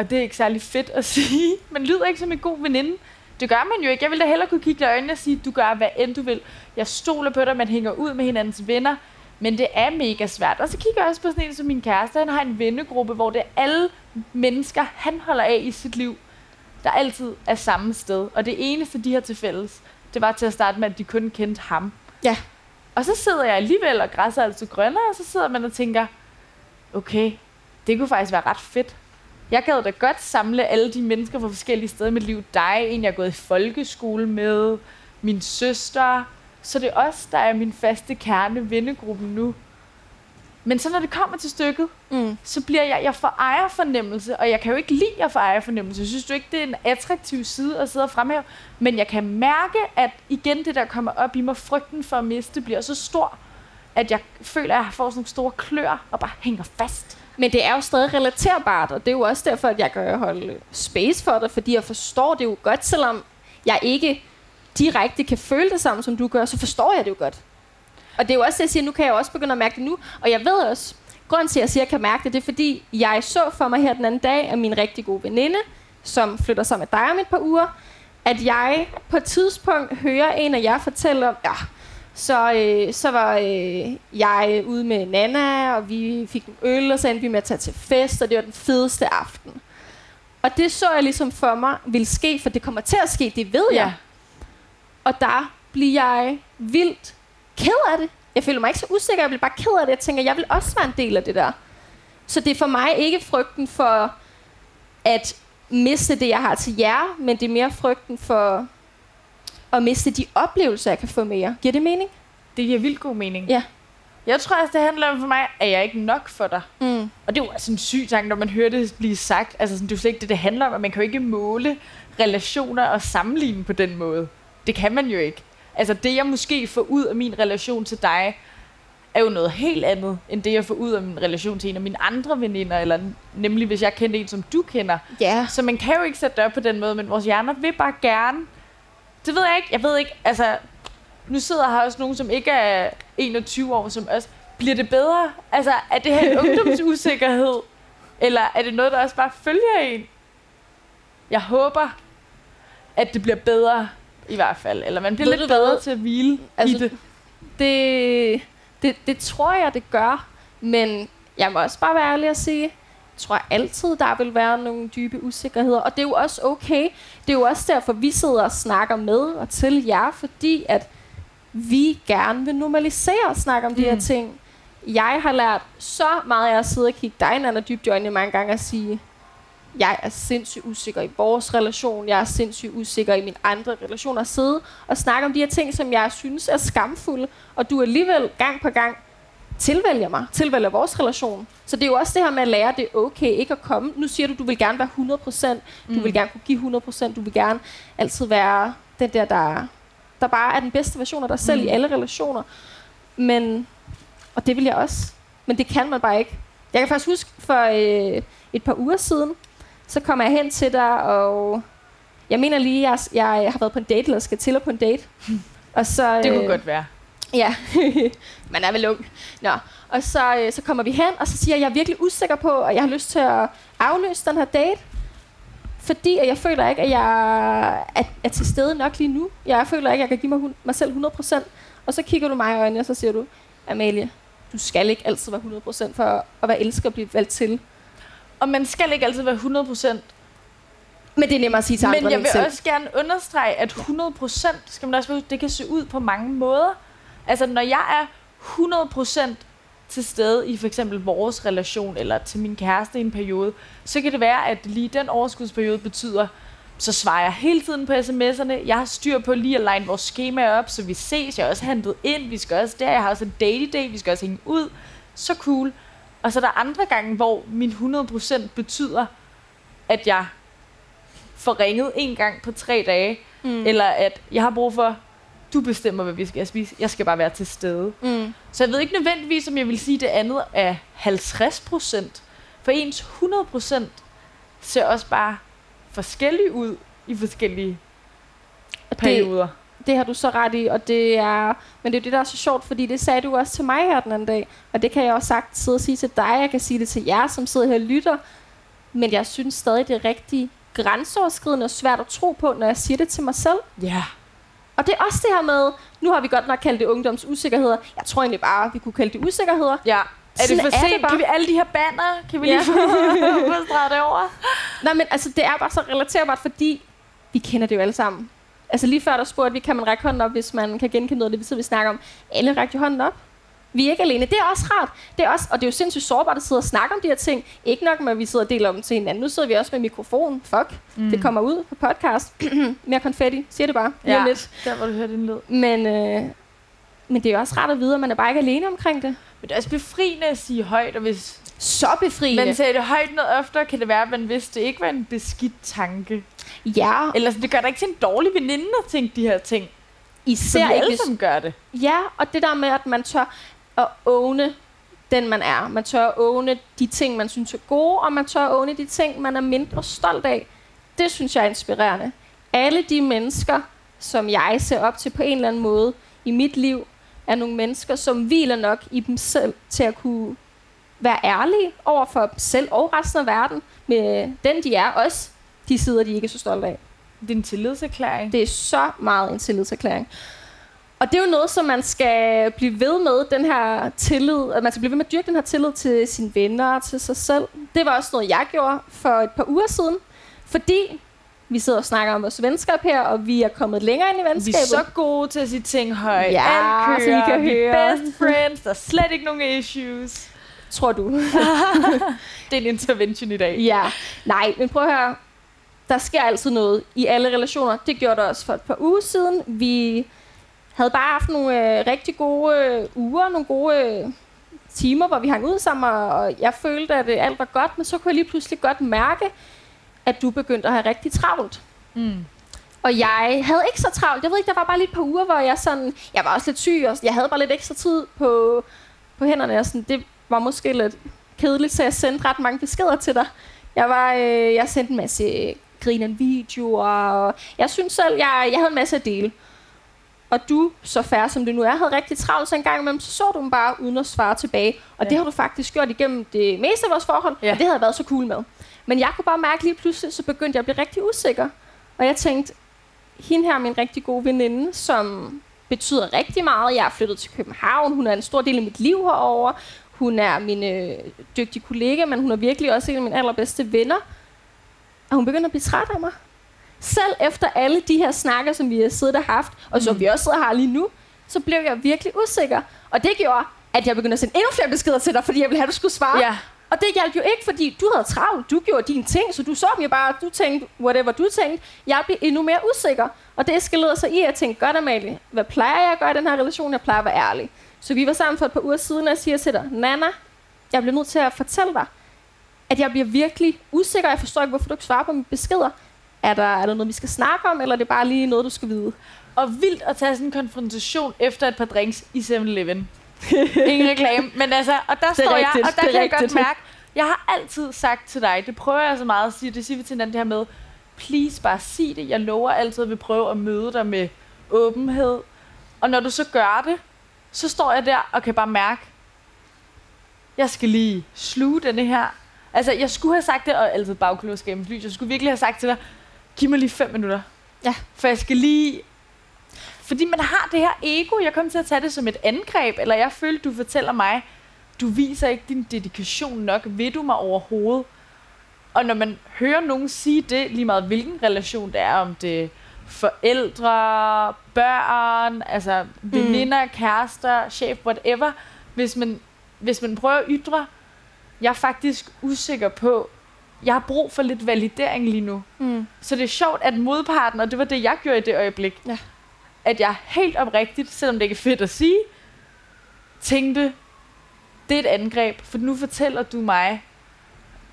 Og det er ikke særlig fedt at *laughs* sige. Man lyder ikke som en god veninde. Det gør man jo ikke. Jeg ville da hellere kunne kigge dig i øjnene og sige, du gør hvad end du vil. Jeg stoler på dig, man hænger ud med hinandens venner. Men det er mega svært. Og så kigger jeg også på sådan en som min kæreste. Han har en vennegruppe, hvor det er alle mennesker, han holder af i sit liv, der altid er samme sted. Og det eneste, de har til fælles, det var til at starte med, at de kun kendte ham. Ja. Og så sidder jeg alligevel, og græsser er altså grønnere, og så sidder man og tænker, okay, det kunne faktisk være ret fedt. Jeg gad da godt samle alle de mennesker fra forskellige steder i mit liv. Dig, en jeg er gået i folkeskole med, min søster. Så det er os, der er min faste kerne vennegruppe nu. Men så når det kommer til stykket, Mm. så bliver jeg, jeg får ejerfornemmelse, og jeg kan jo ikke lide at få ejerfornemmelse. Jeg synes du ikke, det er en attraktiv side at sidde og fremhæve. Men jeg kan mærke, at igen det der kommer op i mig, frygten for at miste, bliver så stor, at jeg føler, at jeg får sådan nogle store klør og bare hænger fast. Men det er jo stadig relaterbart, og det er jo også derfor, at jeg gør holde space for det, fordi jeg forstår det jo godt, selvom jeg ikke direkte kan føle det samme, som du gør, så forstår jeg det jo godt. Og det er jo også det, jeg siger, nu kan jeg også begynde at mærke det nu, og jeg ved også, grund til, at jeg siger, at jeg kan mærke det, det er fordi, jeg så for mig her den anden dag, at min rigtig gode veninde, som flytter sammen med dig om et par uger, at jeg på et tidspunkt hører en af jer fortælle om, ja, så, øh, så var øh, jeg ude med Nana, og vi fik en øl, og så endte vi med at tage til fest, og det var den fedeste aften. Og det så jeg ligesom for mig ville ske, for det kommer til at ske, det ved jeg. Og der bliver jeg vildt ked af det. Jeg føler mig ikke så usikker, jeg bliver bare ked af det. Jeg tænker, jeg vil også være en del af det der. Så det er for mig ikke frygten for at miste det, jeg har til jer, men det er mere frygten for at miste de oplevelser, jeg kan få med jer. Giver det mening? Det giver vildt god mening. Ja. Jeg tror også, det handler om for mig, at jeg ikke nok for dig. Mm. Og det er jo også en syg tanke, når man hører det blive sagt. Altså, sådan, det er jo slet ikke det, det handler om, at man kan jo ikke måle relationer og sammenligne på den måde. Det kan man jo ikke. Altså det, jeg måske får ud af min relation til dig, er jo noget helt andet, end det, jeg får ud af min relation til en af mine andre veninder, eller nemlig hvis jeg kender en, som du kender. Ja. Så man kan jo ikke sætte det op på den måde, men vores hjerner vil bare gerne. Det ved jeg ikke. Jeg ved ikke, altså... Nu sidder her også nogen, som ikke er 21 år, som også... Bliver det bedre? Altså, er det her en *laughs* ungdomsusikkerhed? Eller er det noget, der også bare følger en? Jeg håber, at det bliver bedre, i hvert fald. Eller man bliver Ved lidt du hvad? bedre til at hvile Altså, i det. Det, det, det tror jeg, det gør. Men jeg må også bare være ærlig og sige, tror altid, der vil være nogle dybe usikkerheder. Og det er jo også okay. Det er jo også derfor, vi sidder og snakker med og til jer, fordi at vi gerne vil normalisere og snakke om mm. de her Mm. ting. Jeg har lært så meget af at sidde og kigge dig Nana, dybt i øjnene mange gange og sige, jeg er sindssygt usikker i vores relation, jeg er sindssygt usikker i mine andre relationer, sidde og snakke om de her ting, som jeg synes er skamfulde, og du alligevel gang på gang tilvælger mig, tilvælger vores relation. Så det er jo også det her med at lære, at det er okay ikke at komme. Nu siger du, du vil gerne være 100%, du Mm. vil gerne kunne give 100%, du vil gerne altid være den der, der, der bare er den bedste version af dig selv Mm. i alle relationer. Men, og det vil jeg også. Men det kan man bare ikke. Jeg kan faktisk huske for øh, et par uger siden, så kommer jeg hen til dig, og jeg mener lige, jeg, jeg har været på en date, eller skal til at på en date. *laughs* Og så, Det kunne øh, godt være. Ja, *laughs* man er vel ung. Nå. Og så, øh, så kommer vi hen, og så siger jeg, jeg er virkelig usikker på, at jeg har lyst til at afløse den her date. Fordi at jeg føler ikke, at jeg er, er til stede nok lige nu. Jeg føler ikke, at jeg kan give mig, mig selv 100%. Og så kigger du mig i øjnene, og så siger du, Amalie, du skal ikke altid være 100% for at være elsket og blive valgt til. Og man skal ikke altid være 100%. Men det er nemmere at sige til andre Men jeg vil selv. også gerne understrege, at 100% skal man også det kan se ud på mange måder. Altså, når jeg er 100% til stede i for eksempel vores relation, eller til min kæreste i en periode, så kan det være, at lige den overskudsperiode betyder, så svarer jeg hele tiden på sms'erne. Jeg har styr på lige at line vores schema op, så vi ses. Jeg er også handlet ind. Vi skal også der. Jeg har også en date day. Vi skal også hænge ud. Så cool. Og så er der andre gange, hvor min 100% betyder, at jeg får ringet en gang på tre dage, Mm. eller at jeg har brug for, du bestemmer, hvad vi skal spise. Jeg skal bare være til stede. Mm. Så jeg ved ikke nødvendigvis, om jeg vil sige, at det andet er 50 procent. For ens 100 procent ser også bare forskellig ud i forskellige Og det, perioder. Det har du så ret i, og det er, men det er det, der er så sjovt, fordi det sagde du også til mig her den anden dag, og det kan jeg også sagt sidde og sige til dig, jeg kan sige det til jer, som sidder her og lytter, men jeg synes stadig, det er rigtig grænseoverskridende og svært at tro på, når jeg siger det til mig selv. Ja. Og det er også det her med, nu har vi godt nok kaldt det ungdomsusikkerheder, jeg tror egentlig bare, vi kunne kalde det usikkerheder. Ja. Er det for sent? Kan vi alle de her banner? Kan vi Ja. lige få, *laughs* det over? Nej, men altså, det er bare så relaterbart, fordi vi kender det jo alle sammen. Altså lige før der spurgte vi, kan man række hånden op, hvis man kan genkende noget af det, vi snakker om. Alle rækker hånden op. Vi er ikke alene. Det er også rart. Det er også, og det er jo sindssygt sårbart at sidde og snakke om de her ting. Ikke nok med, at vi sidder og deler om til hinanden. Nu sidder vi også med mikrofon. Fuck. Mm. Det kommer ud på podcast. *clears throat* Mere konfetti. Siger det bare. Lige Ja. lidt. Der hvor du hørte din lyd. Men, øh, men det er jo også rart at vide, at man er bare ikke alene omkring det. Men det er også befriende at sige højt, og hvis Så befriende. man sagde det højt noget oftere, kan det være, at man vidste, det ikke var en beskidt tanke. ja, Eller det gør da ikke til en dårlig veninde at tænke de her ting. især vi ikke, alle hvis, sammen gør det. Ja, og det der med, at man tør at åne den, man er. Man tør at åne de ting, man synes er gode, og man tør at åne de ting, man er mindre stolt af. Det synes jeg er inspirerende. Alle de mennesker, som jeg ser op til på en eller anden måde i mit liv, er nogle mennesker, som hviler nok i dem selv til at kunne være ærlige over for dem selv og resten af verden med den, de er. Også de sider, de ikke er så stolte af. Det er en tillidserklæring. Det er så meget en tillidserklæring. Og det er jo noget, som man skal blive ved med, den her tillid, at man skal blive ved med at dyrke den her tillid til sine venner og til sig selv. Det var også noget, jeg gjorde for et par uger siden, fordi vi sidder og snakker om vores venskab her, og vi er kommet længere ind i Vi venskabet. er så gode til at sige ting højt. Ja, Alt så I kører. kan vi høre. best friends. Der er slet ikke nogen issues. tror du. *laughs* Det er en intervention i dag. ja, nej, men prøv at høre. Der sker altid noget i alle relationer. Det gjorde der også for et par uger siden. Vi havde bare haft nogle øh, rigtig gode øh, uger, nogle gode øh, timer, hvor vi hang ud sammen, og, jeg følte, at øh, alt var godt, men så kunne jeg lige pludselig godt mærke, at du begyndte at have rigtig travlt. Mm. Og jeg havde ikke så travlt. Jeg ved ikke, der var bare lige et par uger, hvor jeg sådan... Jeg var også lidt syg, og jeg havde bare lidt ekstra tid på, på hænderne. Og sådan, det var måske lidt kedeligt, så jeg sendte ret mange beskeder til dig. Jeg, var, øh, jeg sendte en masse grinende videoer, og jeg synes selv, jeg, jeg havde en masse at dele. Og du, så færre som du nu er, havde rigtig travlt, så en gang imellem, så så du dem bare uden at svare tilbage. Og Ja. det har du faktisk gjort igennem det meste af vores forhold, Ja. og det havde jeg været så cool med. Men jeg kunne bare mærke lige pludselig, så begyndte jeg at blive rigtig usikker. Og jeg tænkte, hende her er min rigtig gode veninde, som betyder rigtig meget. Jeg er flyttet til København. Hun er en stor del af mit liv herovre. Hun er min øh, dygtige kollega, men hun er virkelig også en af mine allerbedste venner. Og hun begynder at blive træt af mig. Selv efter alle de her snakker, som vi har siddet og haft, og som Mm. vi også sidder og har lige nu, så blev jeg virkelig usikker. Og det gjorde, at jeg begyndte at sende endnu flere beskeder til dig, fordi jeg ville have, at du skulle svare. Ja. Og det hjalp jo ikke, fordi du havde travlt. Du gjorde dine ting, så du så dem jo bare. Du tænkte, whatever du tænkte. Jeg blev endnu mere usikker. Og det eskalerede sig i, at jeg tænkte, godt Amalie, hvad plejer jeg at gøre i den her relation? Jeg plejer at være ærlig. Så vi var sammen for et par uger siden, og jeg siger til dig, Nana, jeg bliver nødt til at fortælle dig, at jeg bliver virkelig usikker. Jeg forstår ikke, hvorfor du ikke svarer på mine beskeder. Er der, er der noget, vi skal snakke om, eller er det bare lige noget, du skal vide? Og vildt at tage sådan en konfrontation efter et par drinks i 7-Eleven. Ingen reklame. Men altså, og der *laughs* er står jeg, rigtigt, og der er kan jeg godt rigtigt. mærke, jeg har altid sagt til dig, det prøver jeg så meget at sige, det siger vi til hinanden det her med, please bare sig det. Jeg lover altid, at vi prøver at møde dig med åbenhed. Og når du så gør det, så står jeg der og kan bare mærke, jeg skal lige sluge denne her. Altså, jeg skulle have sagt det, og altid bagklodskabens lys, jeg skulle virkelig have sagt til dig, giv mig lige fem minutter. Ja. For jeg skal lige fordi man har det her ego. Jeg kom til at tage det som et angreb, eller jeg følte, du fortæller mig, du viser ikke din dedikation nok. Vil du mig overhovedet? Og når man hører nogen sige det, lige meget hvilken relation det er, om det er forældre, børn, altså veninder, kærester, chef, whatever. Hvis man, hvis man prøver at ytre, jeg er faktisk usikker på, jeg har brug for lidt validering lige nu. Mm. Så det er sjovt, at modparten, og det var det, jeg gjorde i det øjeblik, Ja. at jeg helt oprigtigt, selvom det ikke er fedt at sige, tænkte, det er et angreb, for nu fortæller du mig,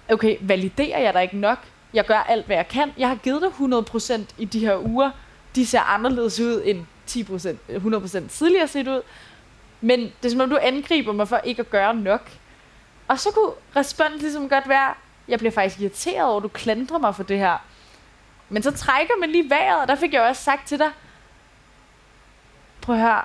okay, validerer jeg dig ikke nok? Jeg gør alt, hvad jeg kan. Jeg har givet dig 100% i de her uger. De ser anderledes ud end 10%, 100% tidligere set ud. Men det er som om, du angriber mig for ikke at gøre nok. Og så kunne responsen ligesom godt være, jeg bliver faktisk irriteret over, at du klandrer mig for det her. Men så trækker man lige vejret, og der fik jeg også sagt til dig, prøv at høre,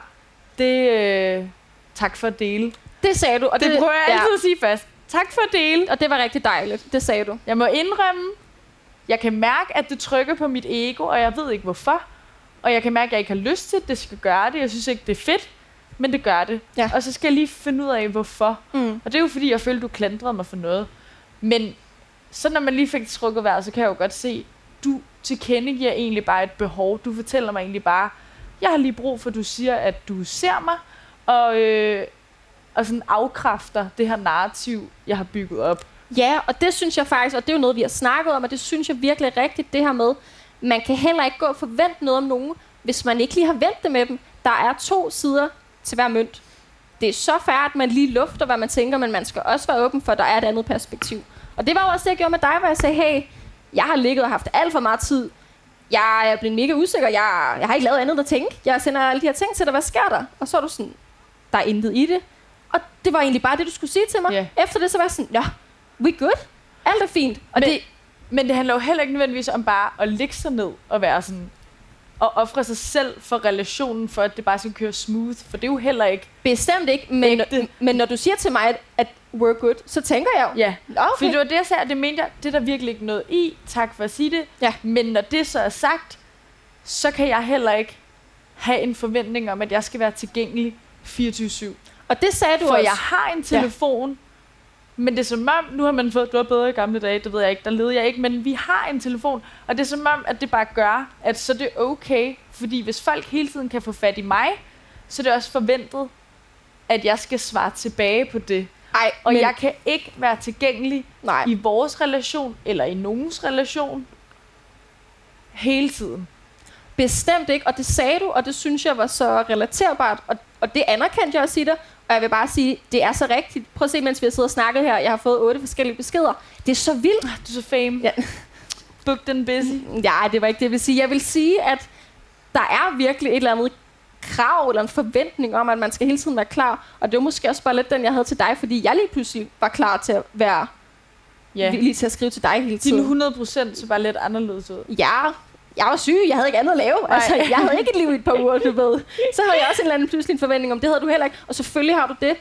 det, øh, tak for at dele. Det sagde du, og Det, det prøver jeg altid at sige først. Tak for at dele. Og det var rigtig dejligt. Det sagde du. Jeg må indrømme, jeg kan mærke, at det trykker på mit ego, og jeg ved ikke hvorfor. Og jeg kan mærke, at jeg ikke har lyst til, at det skal gøre det. Jeg synes ikke, det er fedt, men det gør det. Ja. Og så skal jeg lige finde ud af, hvorfor. Mm. Og det er jo fordi, jeg følte, du klandrede mig for noget. Men så når man lige fik trukket vejret, så kan jeg jo godt se, du tilkendegiver egentlig bare et behov. Du fortæller mig egentlig bare, jeg har lige brug for, at du siger, at du ser mig, og, øh, og sådan afkræfter det her narrativ, jeg har bygget op. Ja, og det synes jeg faktisk, og det er jo noget, vi har snakket om, og det synes jeg virkelig er rigtigt, det her med, man kan heller ikke gå og forvente noget om nogen, hvis man ikke lige har vendt det med dem. Der er to sider til hver mønt. Det er så færdigt, at man lige lufter, hvad man tænker, men man skal også være åben for, at der er et andet perspektiv. Og det var jo også det, jeg gjorde med dig, hvor jeg sagde, hey, jeg har ligget og haft alt for meget tid. Jeg er blevet mega usikker. Jeg, jeg har ikke lavet andet end at tænke. Jeg sender alle de her ting til dig. Hvad sker der? Og så er du sådan, der er intet i det. Og det var egentlig bare det, du skulle sige til mig. Ja. Efter det, så var jeg sådan, ja, we good. Alt er fint. Og Men- det, Men det handler jo heller ikke nødvendigvis om bare at lægge sig ned og være sådan og ofre sig selv for relationen, for at det bare skal køre smooth, for det er jo heller ikke... bestemt ikke, men, Ægte. men når du siger til mig, at, at we're good, så tænker jeg jo, Ja, "Nå, okay. okay. for det var det, jeg sagde, det mente jeg, det er der virkelig ikke noget i, tak for at sige det. Ja. Men når det så er sagt, så kan jeg heller ikke have en forventning om, at jeg skal være tilgængelig 24-7. og det sagde du For også. jeg har en telefon, ja. Men det er som om, nu har man fået, du har bedre i gamle dage, det ved jeg ikke, der leder jeg ikke, men vi har en telefon, og det er som om, at det bare gør, at så er det okay, fordi hvis folk hele tiden kan få fat i mig, så er det også forventet, at jeg skal svare tilbage på det. Ej, Og men, jeg kan ikke være tilgængelig nej, i vores relation, eller i nogens relation, hele tiden. bestemt ikke, og det sagde du, og det synes jeg var så relaterbart, og, og det anerkendte jeg også i dig, og jeg vil bare sige, det er så rigtigt. Prøv at se, mens vi har siddet og snakket her, jeg har fået otte forskellige beskeder. Det er så vildt. Du er så fame. Ja. booked and busy. Ja, det var ikke det, jeg vil sige. Jeg vil sige, at der er virkelig et eller andet krav eller en forventning om, at man skal hele tiden være klar. Og det var måske også bare lidt den, jeg havde til dig, fordi jeg lige pludselig var klar til at være Ja. villig til at skrive til dig hele Din tiden. 100% så bare lidt anderledes ud. Ja, jeg var syg, jeg havde ikke andet at lave. Nej. Altså, jeg havde ikke et liv i et par uger, du ved. Så havde jeg også en eller anden pludselig en forventning om, det havde du heller ikke. Og selvfølgelig har du det.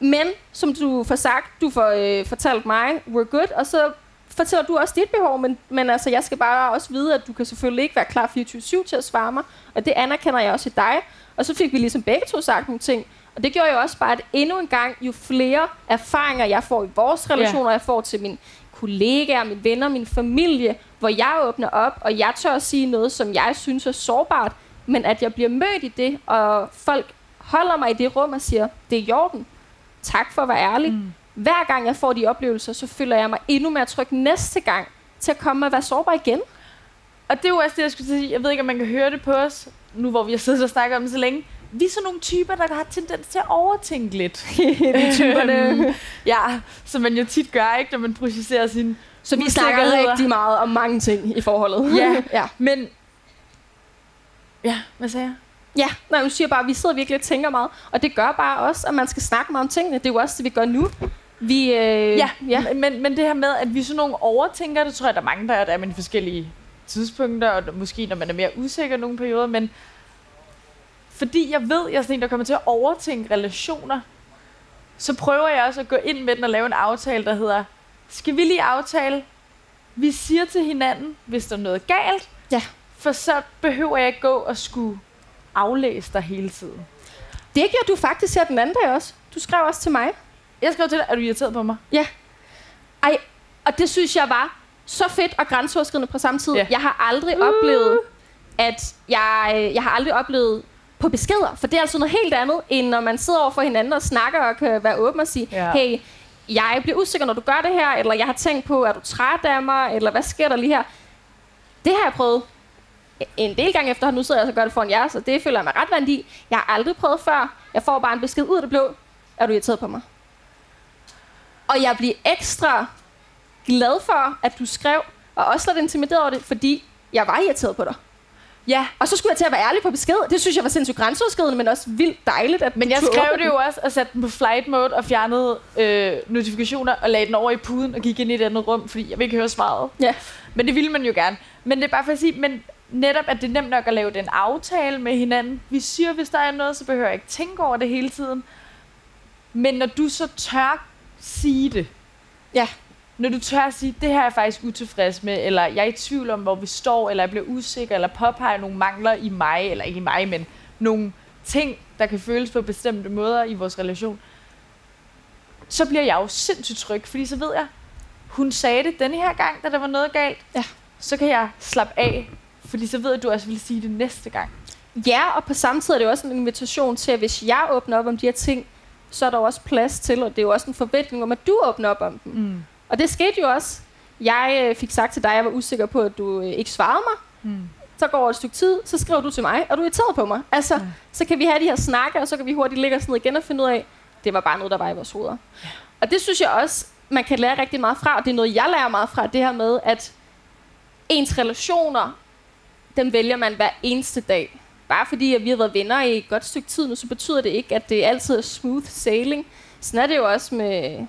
Men, som du får sagt, du får øh, fortalt mig, we're good, og så fortæller du også dit behov, men, men altså, jeg skal bare også vide, at du kan selvfølgelig ikke være klar 24-7 til at svare mig, og det anerkender jeg også i dig. Og så fik vi ligesom begge to sagt nogle ting, og det gjorde jo også bare, at endnu en gang, jo flere erfaringer jeg får i vores relationer, jeg får til mine kollegaer, mine venner, min familie, hvor jeg åbner op, og jeg tør at sige noget, som jeg synes er sårbart, men at jeg bliver mødt i det, og folk holder mig i det rum og siger, det er i orden. Tak for at være ærlig. Mm. Hver gang jeg får de oplevelser, så føler jeg mig endnu mere tryg næste gang til at komme og være sårbar igen. Og det er jo også det, jeg skulle sige. Jeg ved ikke, om man kan høre det på os, nu hvor vi har siddet og snakket om det så længe. Vi er sådan nogle typer, der har tendens til at overtænke lidt. *laughs* Vi typerne. ja, som man jo tit gør, ikke, når man projicerer sin... Så vi snakker rigtig meget om mange ting i forholdet. Ja. *laughs* ja. Men... Ja, hvad sagde jeg? Ja, nej, du siger bare, at vi sidder virkelig og tænker meget. Og det gør bare også, at man skal snakke meget om tingene. Det er jo også det, vi gør nu. Vi, øh, Ja, ja. Men, men det her med, at vi sådan nogle overtænker, det tror jeg, der er mange, der er, der er med forskellige tidspunkter, og måske når man er mere usikker i nogle perioder, men fordi jeg ved, at jeg er sådan en, der kommer til at overtænke relationer, så prøver jeg også at gå ind med den og lave en aftale, der hedder, skal vi lige aftale, vi siger til hinanden, hvis der er noget galt, Ja. for så behøver jeg ikke gå og skulle aflæse dig hele tiden. Det gjorde du faktisk her den anden dag også. Du skrev også til mig. Jeg skrev til dig, er du irriteret på mig? Ej, og det synes jeg var så fedt og grænseoverskridende på samme tid. Ja. Jeg har aldrig uh. oplevet, at jeg, jeg har aldrig oplevet på beskeder, for det er altså noget helt andet, end når man sidder over for hinanden og snakker og kan være åben og sige, Ja. hey, jeg bliver usikker, når du gør det her, eller jeg har tænkt på, er du træt af mig, eller hvad sker der lige her? Det har jeg prøvet en del gange efter, nu sidder jeg og gør det foran jer, så det føler jeg mig ret vant i. Jeg har aldrig prøvet før. Jeg får bare en besked ud af det blå. Er du irriteret på mig? Og jeg bliver ekstra glad for, at du skrev, og også lidt intimideret over det, fordi jeg var irriteret på dig. Ja, Og så skulle jeg til at være ærlig på besked. Det synes jeg var sindssygt grænseoverskridende, men også vildt dejligt, at Men jeg skrev det jo også og satte den på flight mode og fjernede øh, notifikationer og lagde den over i puden og gik ind i et andet rum, fordi jeg vil ikke høre svaret. Ja. Men det ville man jo gerne. Men det er bare for at sige, men netop at det er nemt nok at lave den aftale med hinanden. Vi siger, hvis der er noget, så behøver jeg ikke tænke over det hele tiden. Men når du så tør sige det, Ja. Når du tør at sige, det her er jeg faktisk utilfreds med, eller jeg er i tvivl om, hvor vi står, eller jeg bliver usikker, eller påpeger nogle mangler i mig, eller ikke i mig, men nogle ting, der kan føles på bestemte måder i vores relation, så bliver jeg jo sindssygt tryg, fordi så ved jeg, hun sagde det denne her gang, da der var noget galt. Ja. Så kan jeg slappe af, fordi så ved jeg, at du også vil sige det næste gang. Ja, og på samme tid er det også en invitation til, at hvis jeg åbner op om de her ting, så er der også plads til, og det er jo også en forventning om, at du åbner op om dem. Mm. Og det skete jo også. Jeg øh, fik sagt til dig, at jeg var usikker på, at du øh, ikke svarede mig. Mm. Så går et stykke tid, så skriver du til mig, og du er irriteret på mig. Altså, Ja. så kan vi have de her snakke, og så kan vi hurtigt ligge os ned igen og finde ud af, det var bare noget, der var i vores hoveder. Og det synes jeg også, man kan lære rigtig meget fra, og det er noget, jeg lærer meget fra, det her med, at ens relationer, dem vælger man hver eneste dag. Bare fordi, at vi har været venner i et godt stykke tid nu, så betyder det ikke, at det altid er smooth sailing. Sådan er det jo også med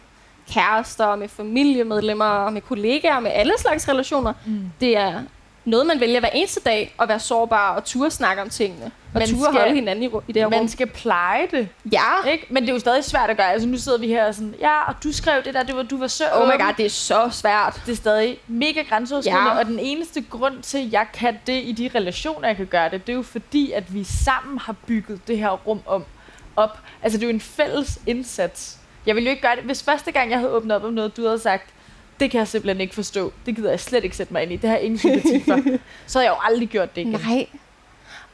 kærester, med familiemedlemmer, med kollegaer, med alle slags relationer. Mm. Det er noget, man vælger hver eneste dag, at være sårbar og ture snakke om tingene. Og Man ture skal- holde hinanden i, i det her Man rum. skal pleje det, Ja, ikke? Men det er jo stadig svært at gøre. Altså nu sidder vi her og sådan, ja, og du skrev det der, det var, du var så oh my god, det er så svært. det er stadig mega grænseoverskridende, ja. og den eneste grund til, at jeg kan det i de relationer, jeg kan gøre det, det er jo fordi, at vi sammen har bygget det her rum om, op. Altså, det er jo en fælles indsats. Jeg ville jo ikke gøre det, hvis første gang, jeg havde åbnet op om noget, du havde sagt, det kan jeg simpelthen ikke forstå. Det gider jeg slet ikke sætte mig ind i. Det har jeg ingen sympati for. *laughs* Så havde jeg jo aldrig gjort det igen. Nej.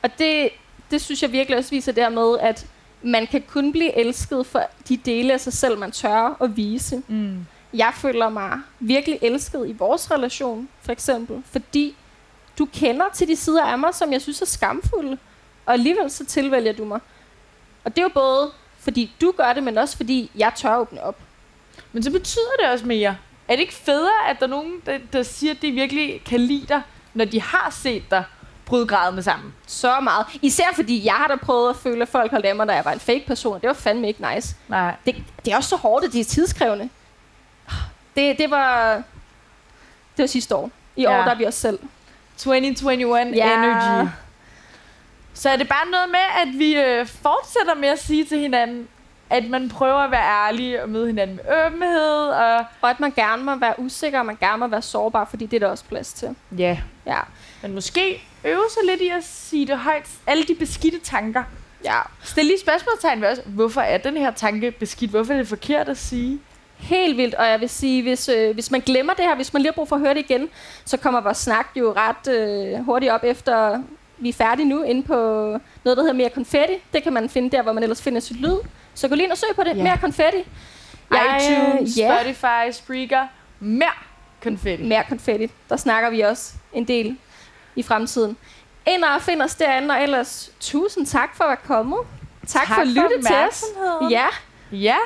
Og det, det synes jeg virkelig også viser der med, at man kan kun blive elsket for de dele af sig selv, man tør at vise. Mm. Jeg føler mig virkelig elsket i vores relation, for eksempel, fordi du kender til de sider af mig, som jeg synes er skamfulde, og alligevel så tilvælger du mig. Og det er jo både, fordi du gør det, men også fordi jeg tør åbne op. Men så betyder det også mere. Er det ikke federe, at der er nogen, der, der siger, at de virkelig kan lide dig, når de har set dig bryde gradene sammen? Så meget. Især fordi jeg har da prøvet at føle, at folk holdt af mig, da jeg var en fake person. Det var fandme ikke nice. Nej. Det, det er også så hårdt, at de er tidskrævende. Det, det var... Det var sidste år. I Ja. år, der er vi os selv. 2021 Ja. energy. Så er det bare noget med, at vi øh, fortsætter med at sige til hinanden, at man prøver at være ærlig og møde hinanden med åbenhed. Og Og at man gerne må være usikker, og man gerne må være sårbar, fordi det er der også plads til. ja, Ja. men måske øve sig lidt i at sige det højt. Alle de beskidte tanker. Ja. Stil lige spørgsmålstegn ved os. Hvorfor er den her tanke beskidt? Hvorfor er det forkert at sige? Helt vildt, og jeg vil sige, hvis, øh, hvis man glemmer det her, hvis man lige har brug for at høre det igen, så kommer vores snak jo ret øh, hurtigt op efter, vi er færdige nu, inde på noget, der hedder Mere Konfetti. Det kan man finde der, hvor man ellers finder sit lyd. Så gå lige ind og søg på det. Ja. Mere Konfetti. Jeg, iTunes, ja. Spotify, Spreaker. Mere konfetti. Mere Konfetti. Der snakker vi også en del i fremtiden. Ind og find os derinde, og ellers tusind tak for at være kommet. Tak, tak for at lytte til os. Ja. Ja.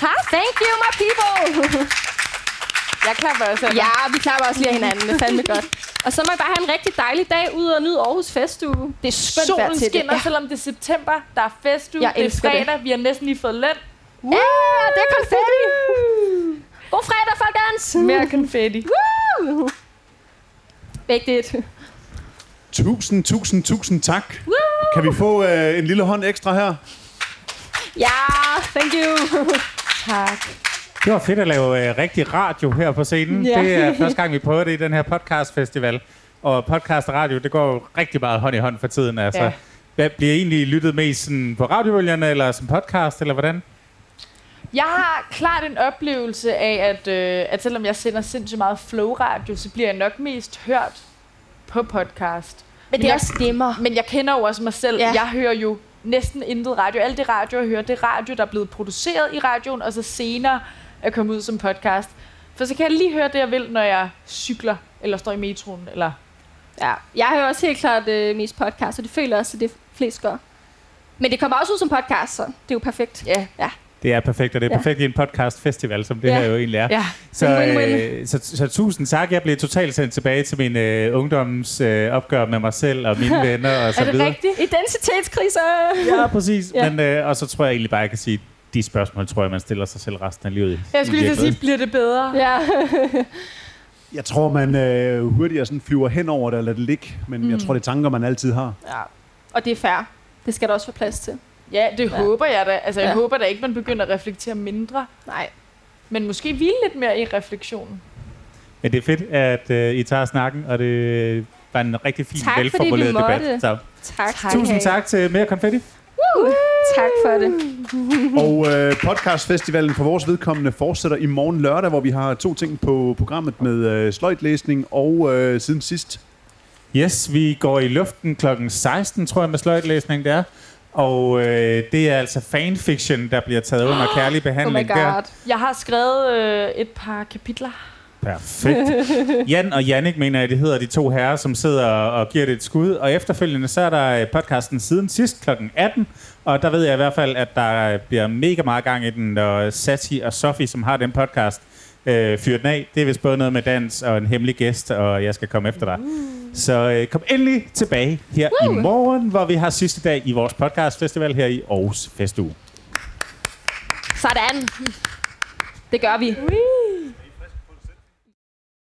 Tak. Thank you, my people. *laughs* Jeg klapper også. Ja, vi klapper også lige hinanden. Det er fandme godt. *laughs* Og så må I bare have en rigtig dejlig dag ud og nyde Aarhus Festuge. Det er skønt Solen til det. skinner, Ja. selvom det er september. Der er festuge. Jeg det er elsker det. fredag. Vi har næsten lige fået løn. Ja, det er konfetti. God fredag, folkens. Mere konfetti. Woo! Begge det. Tusind, tusind, tusind tak. Woo! Kan vi få øh, en lille hånd ekstra her? Ja, thank you. Tak. Det var fedt at lave øh, rigtig radio her på scenen. Ja. Det er første gang, vi prøver det i den her podcastfestival. Og podcast og radio, det går jo rigtig meget hånd i hånd for tiden. Altså, Ja. Hvad bliver egentlig lyttet mest sådan på radiobølgerne, eller som podcast, eller hvordan? Jeg har klart en oplevelse af, at, øh, at selvom jeg sender sindssygt meget flow-radio, så bliver jeg nok mest hørt på podcast. Men det er jeg- også stemmer. Men jeg kender jo også mig selv. Ja. Jeg hører jo næsten intet radio. Alt det radio, jeg hører, det er radio, der er blevet produceret i radioen, og så senere er kommet ud som podcast. For så kan jeg lige høre det, jeg vil, når jeg cykler, eller står i metroen, eller... Ja, jeg hører også helt klart øh, mest podcast, og det føler jeg også, at det flest gør. Men det kommer også ud som podcast, så det er jo perfekt. Ja, Det er perfekt, og det er Ja. perfekt i en podcastfestival, som det Ja. her jo egentlig er. ja. Så, øh, så, så, så tusind tak. Jeg blev totalt sendt tilbage til min øh, ungdoms øh, opgør med mig selv og mine *laughs* venner og så Er det videre. rigtigt? Identitetskrise! Ja, præcis. Ja. Ja. Men, øh, og så tror jeg egentlig bare, jeg kan sige, de spørgsmål tror jeg, man stiller sig selv resten af livet. Jeg skulle lige sige, bliver det bedre? Ja. Jeg tror, man øh, hurtigere sådan flyver hen over det og lader det ligge. Men mm. jeg tror, det er tanker, man altid har. ja. Og det er fair. Det skal der også være plads til. Ja, det Ja. håber jeg da. Altså, jeg Ja. håber da ikke, man begynder at reflektere mindre. Nej. Men måske hvile lidt mere i refleksionen. Men det er fedt, at øh, I tager snakken, og det var en rigtig fin, Tak, velformuleret debat. Så, Tak. Tak. tusind tak til Mere Konfetti. Uh, tak for det. *laughs* Og øh, podcastfestivalen for vores vedkommende fortsætter i morgen lørdag, hvor vi har to ting på programmet med øh, sløjtlæsning og øh, siden sidst. Yes, vi går i luften klokken 16, tror jeg, med sløjtlæsning det er. Og øh, det er altså fanfiction, der bliver taget under *gasps* kærlig Oh my behandling der. god. Jeg har skrevet øh, et par kapitler. Perfekt. Jan og Jannik, mener jeg, det hedder de to herrer, som sidder og giver det et skud. Og efterfølgende, så er der øh, podcasten siden sidst kl. 18. Og der ved jeg i hvert fald, at der bliver mega meget gang i den, når Sati og Sofie, som har den podcast, øh, fyrer den af. Det er vist både noget med dans og en hemmelig gæst, og jeg skal komme efter dig. Så øh, kom endelig tilbage her i morgen, hvor vi har sidste dag i vores podcastfestival her i Aarhus Festuge. Sådan. Det gør vi. Whee!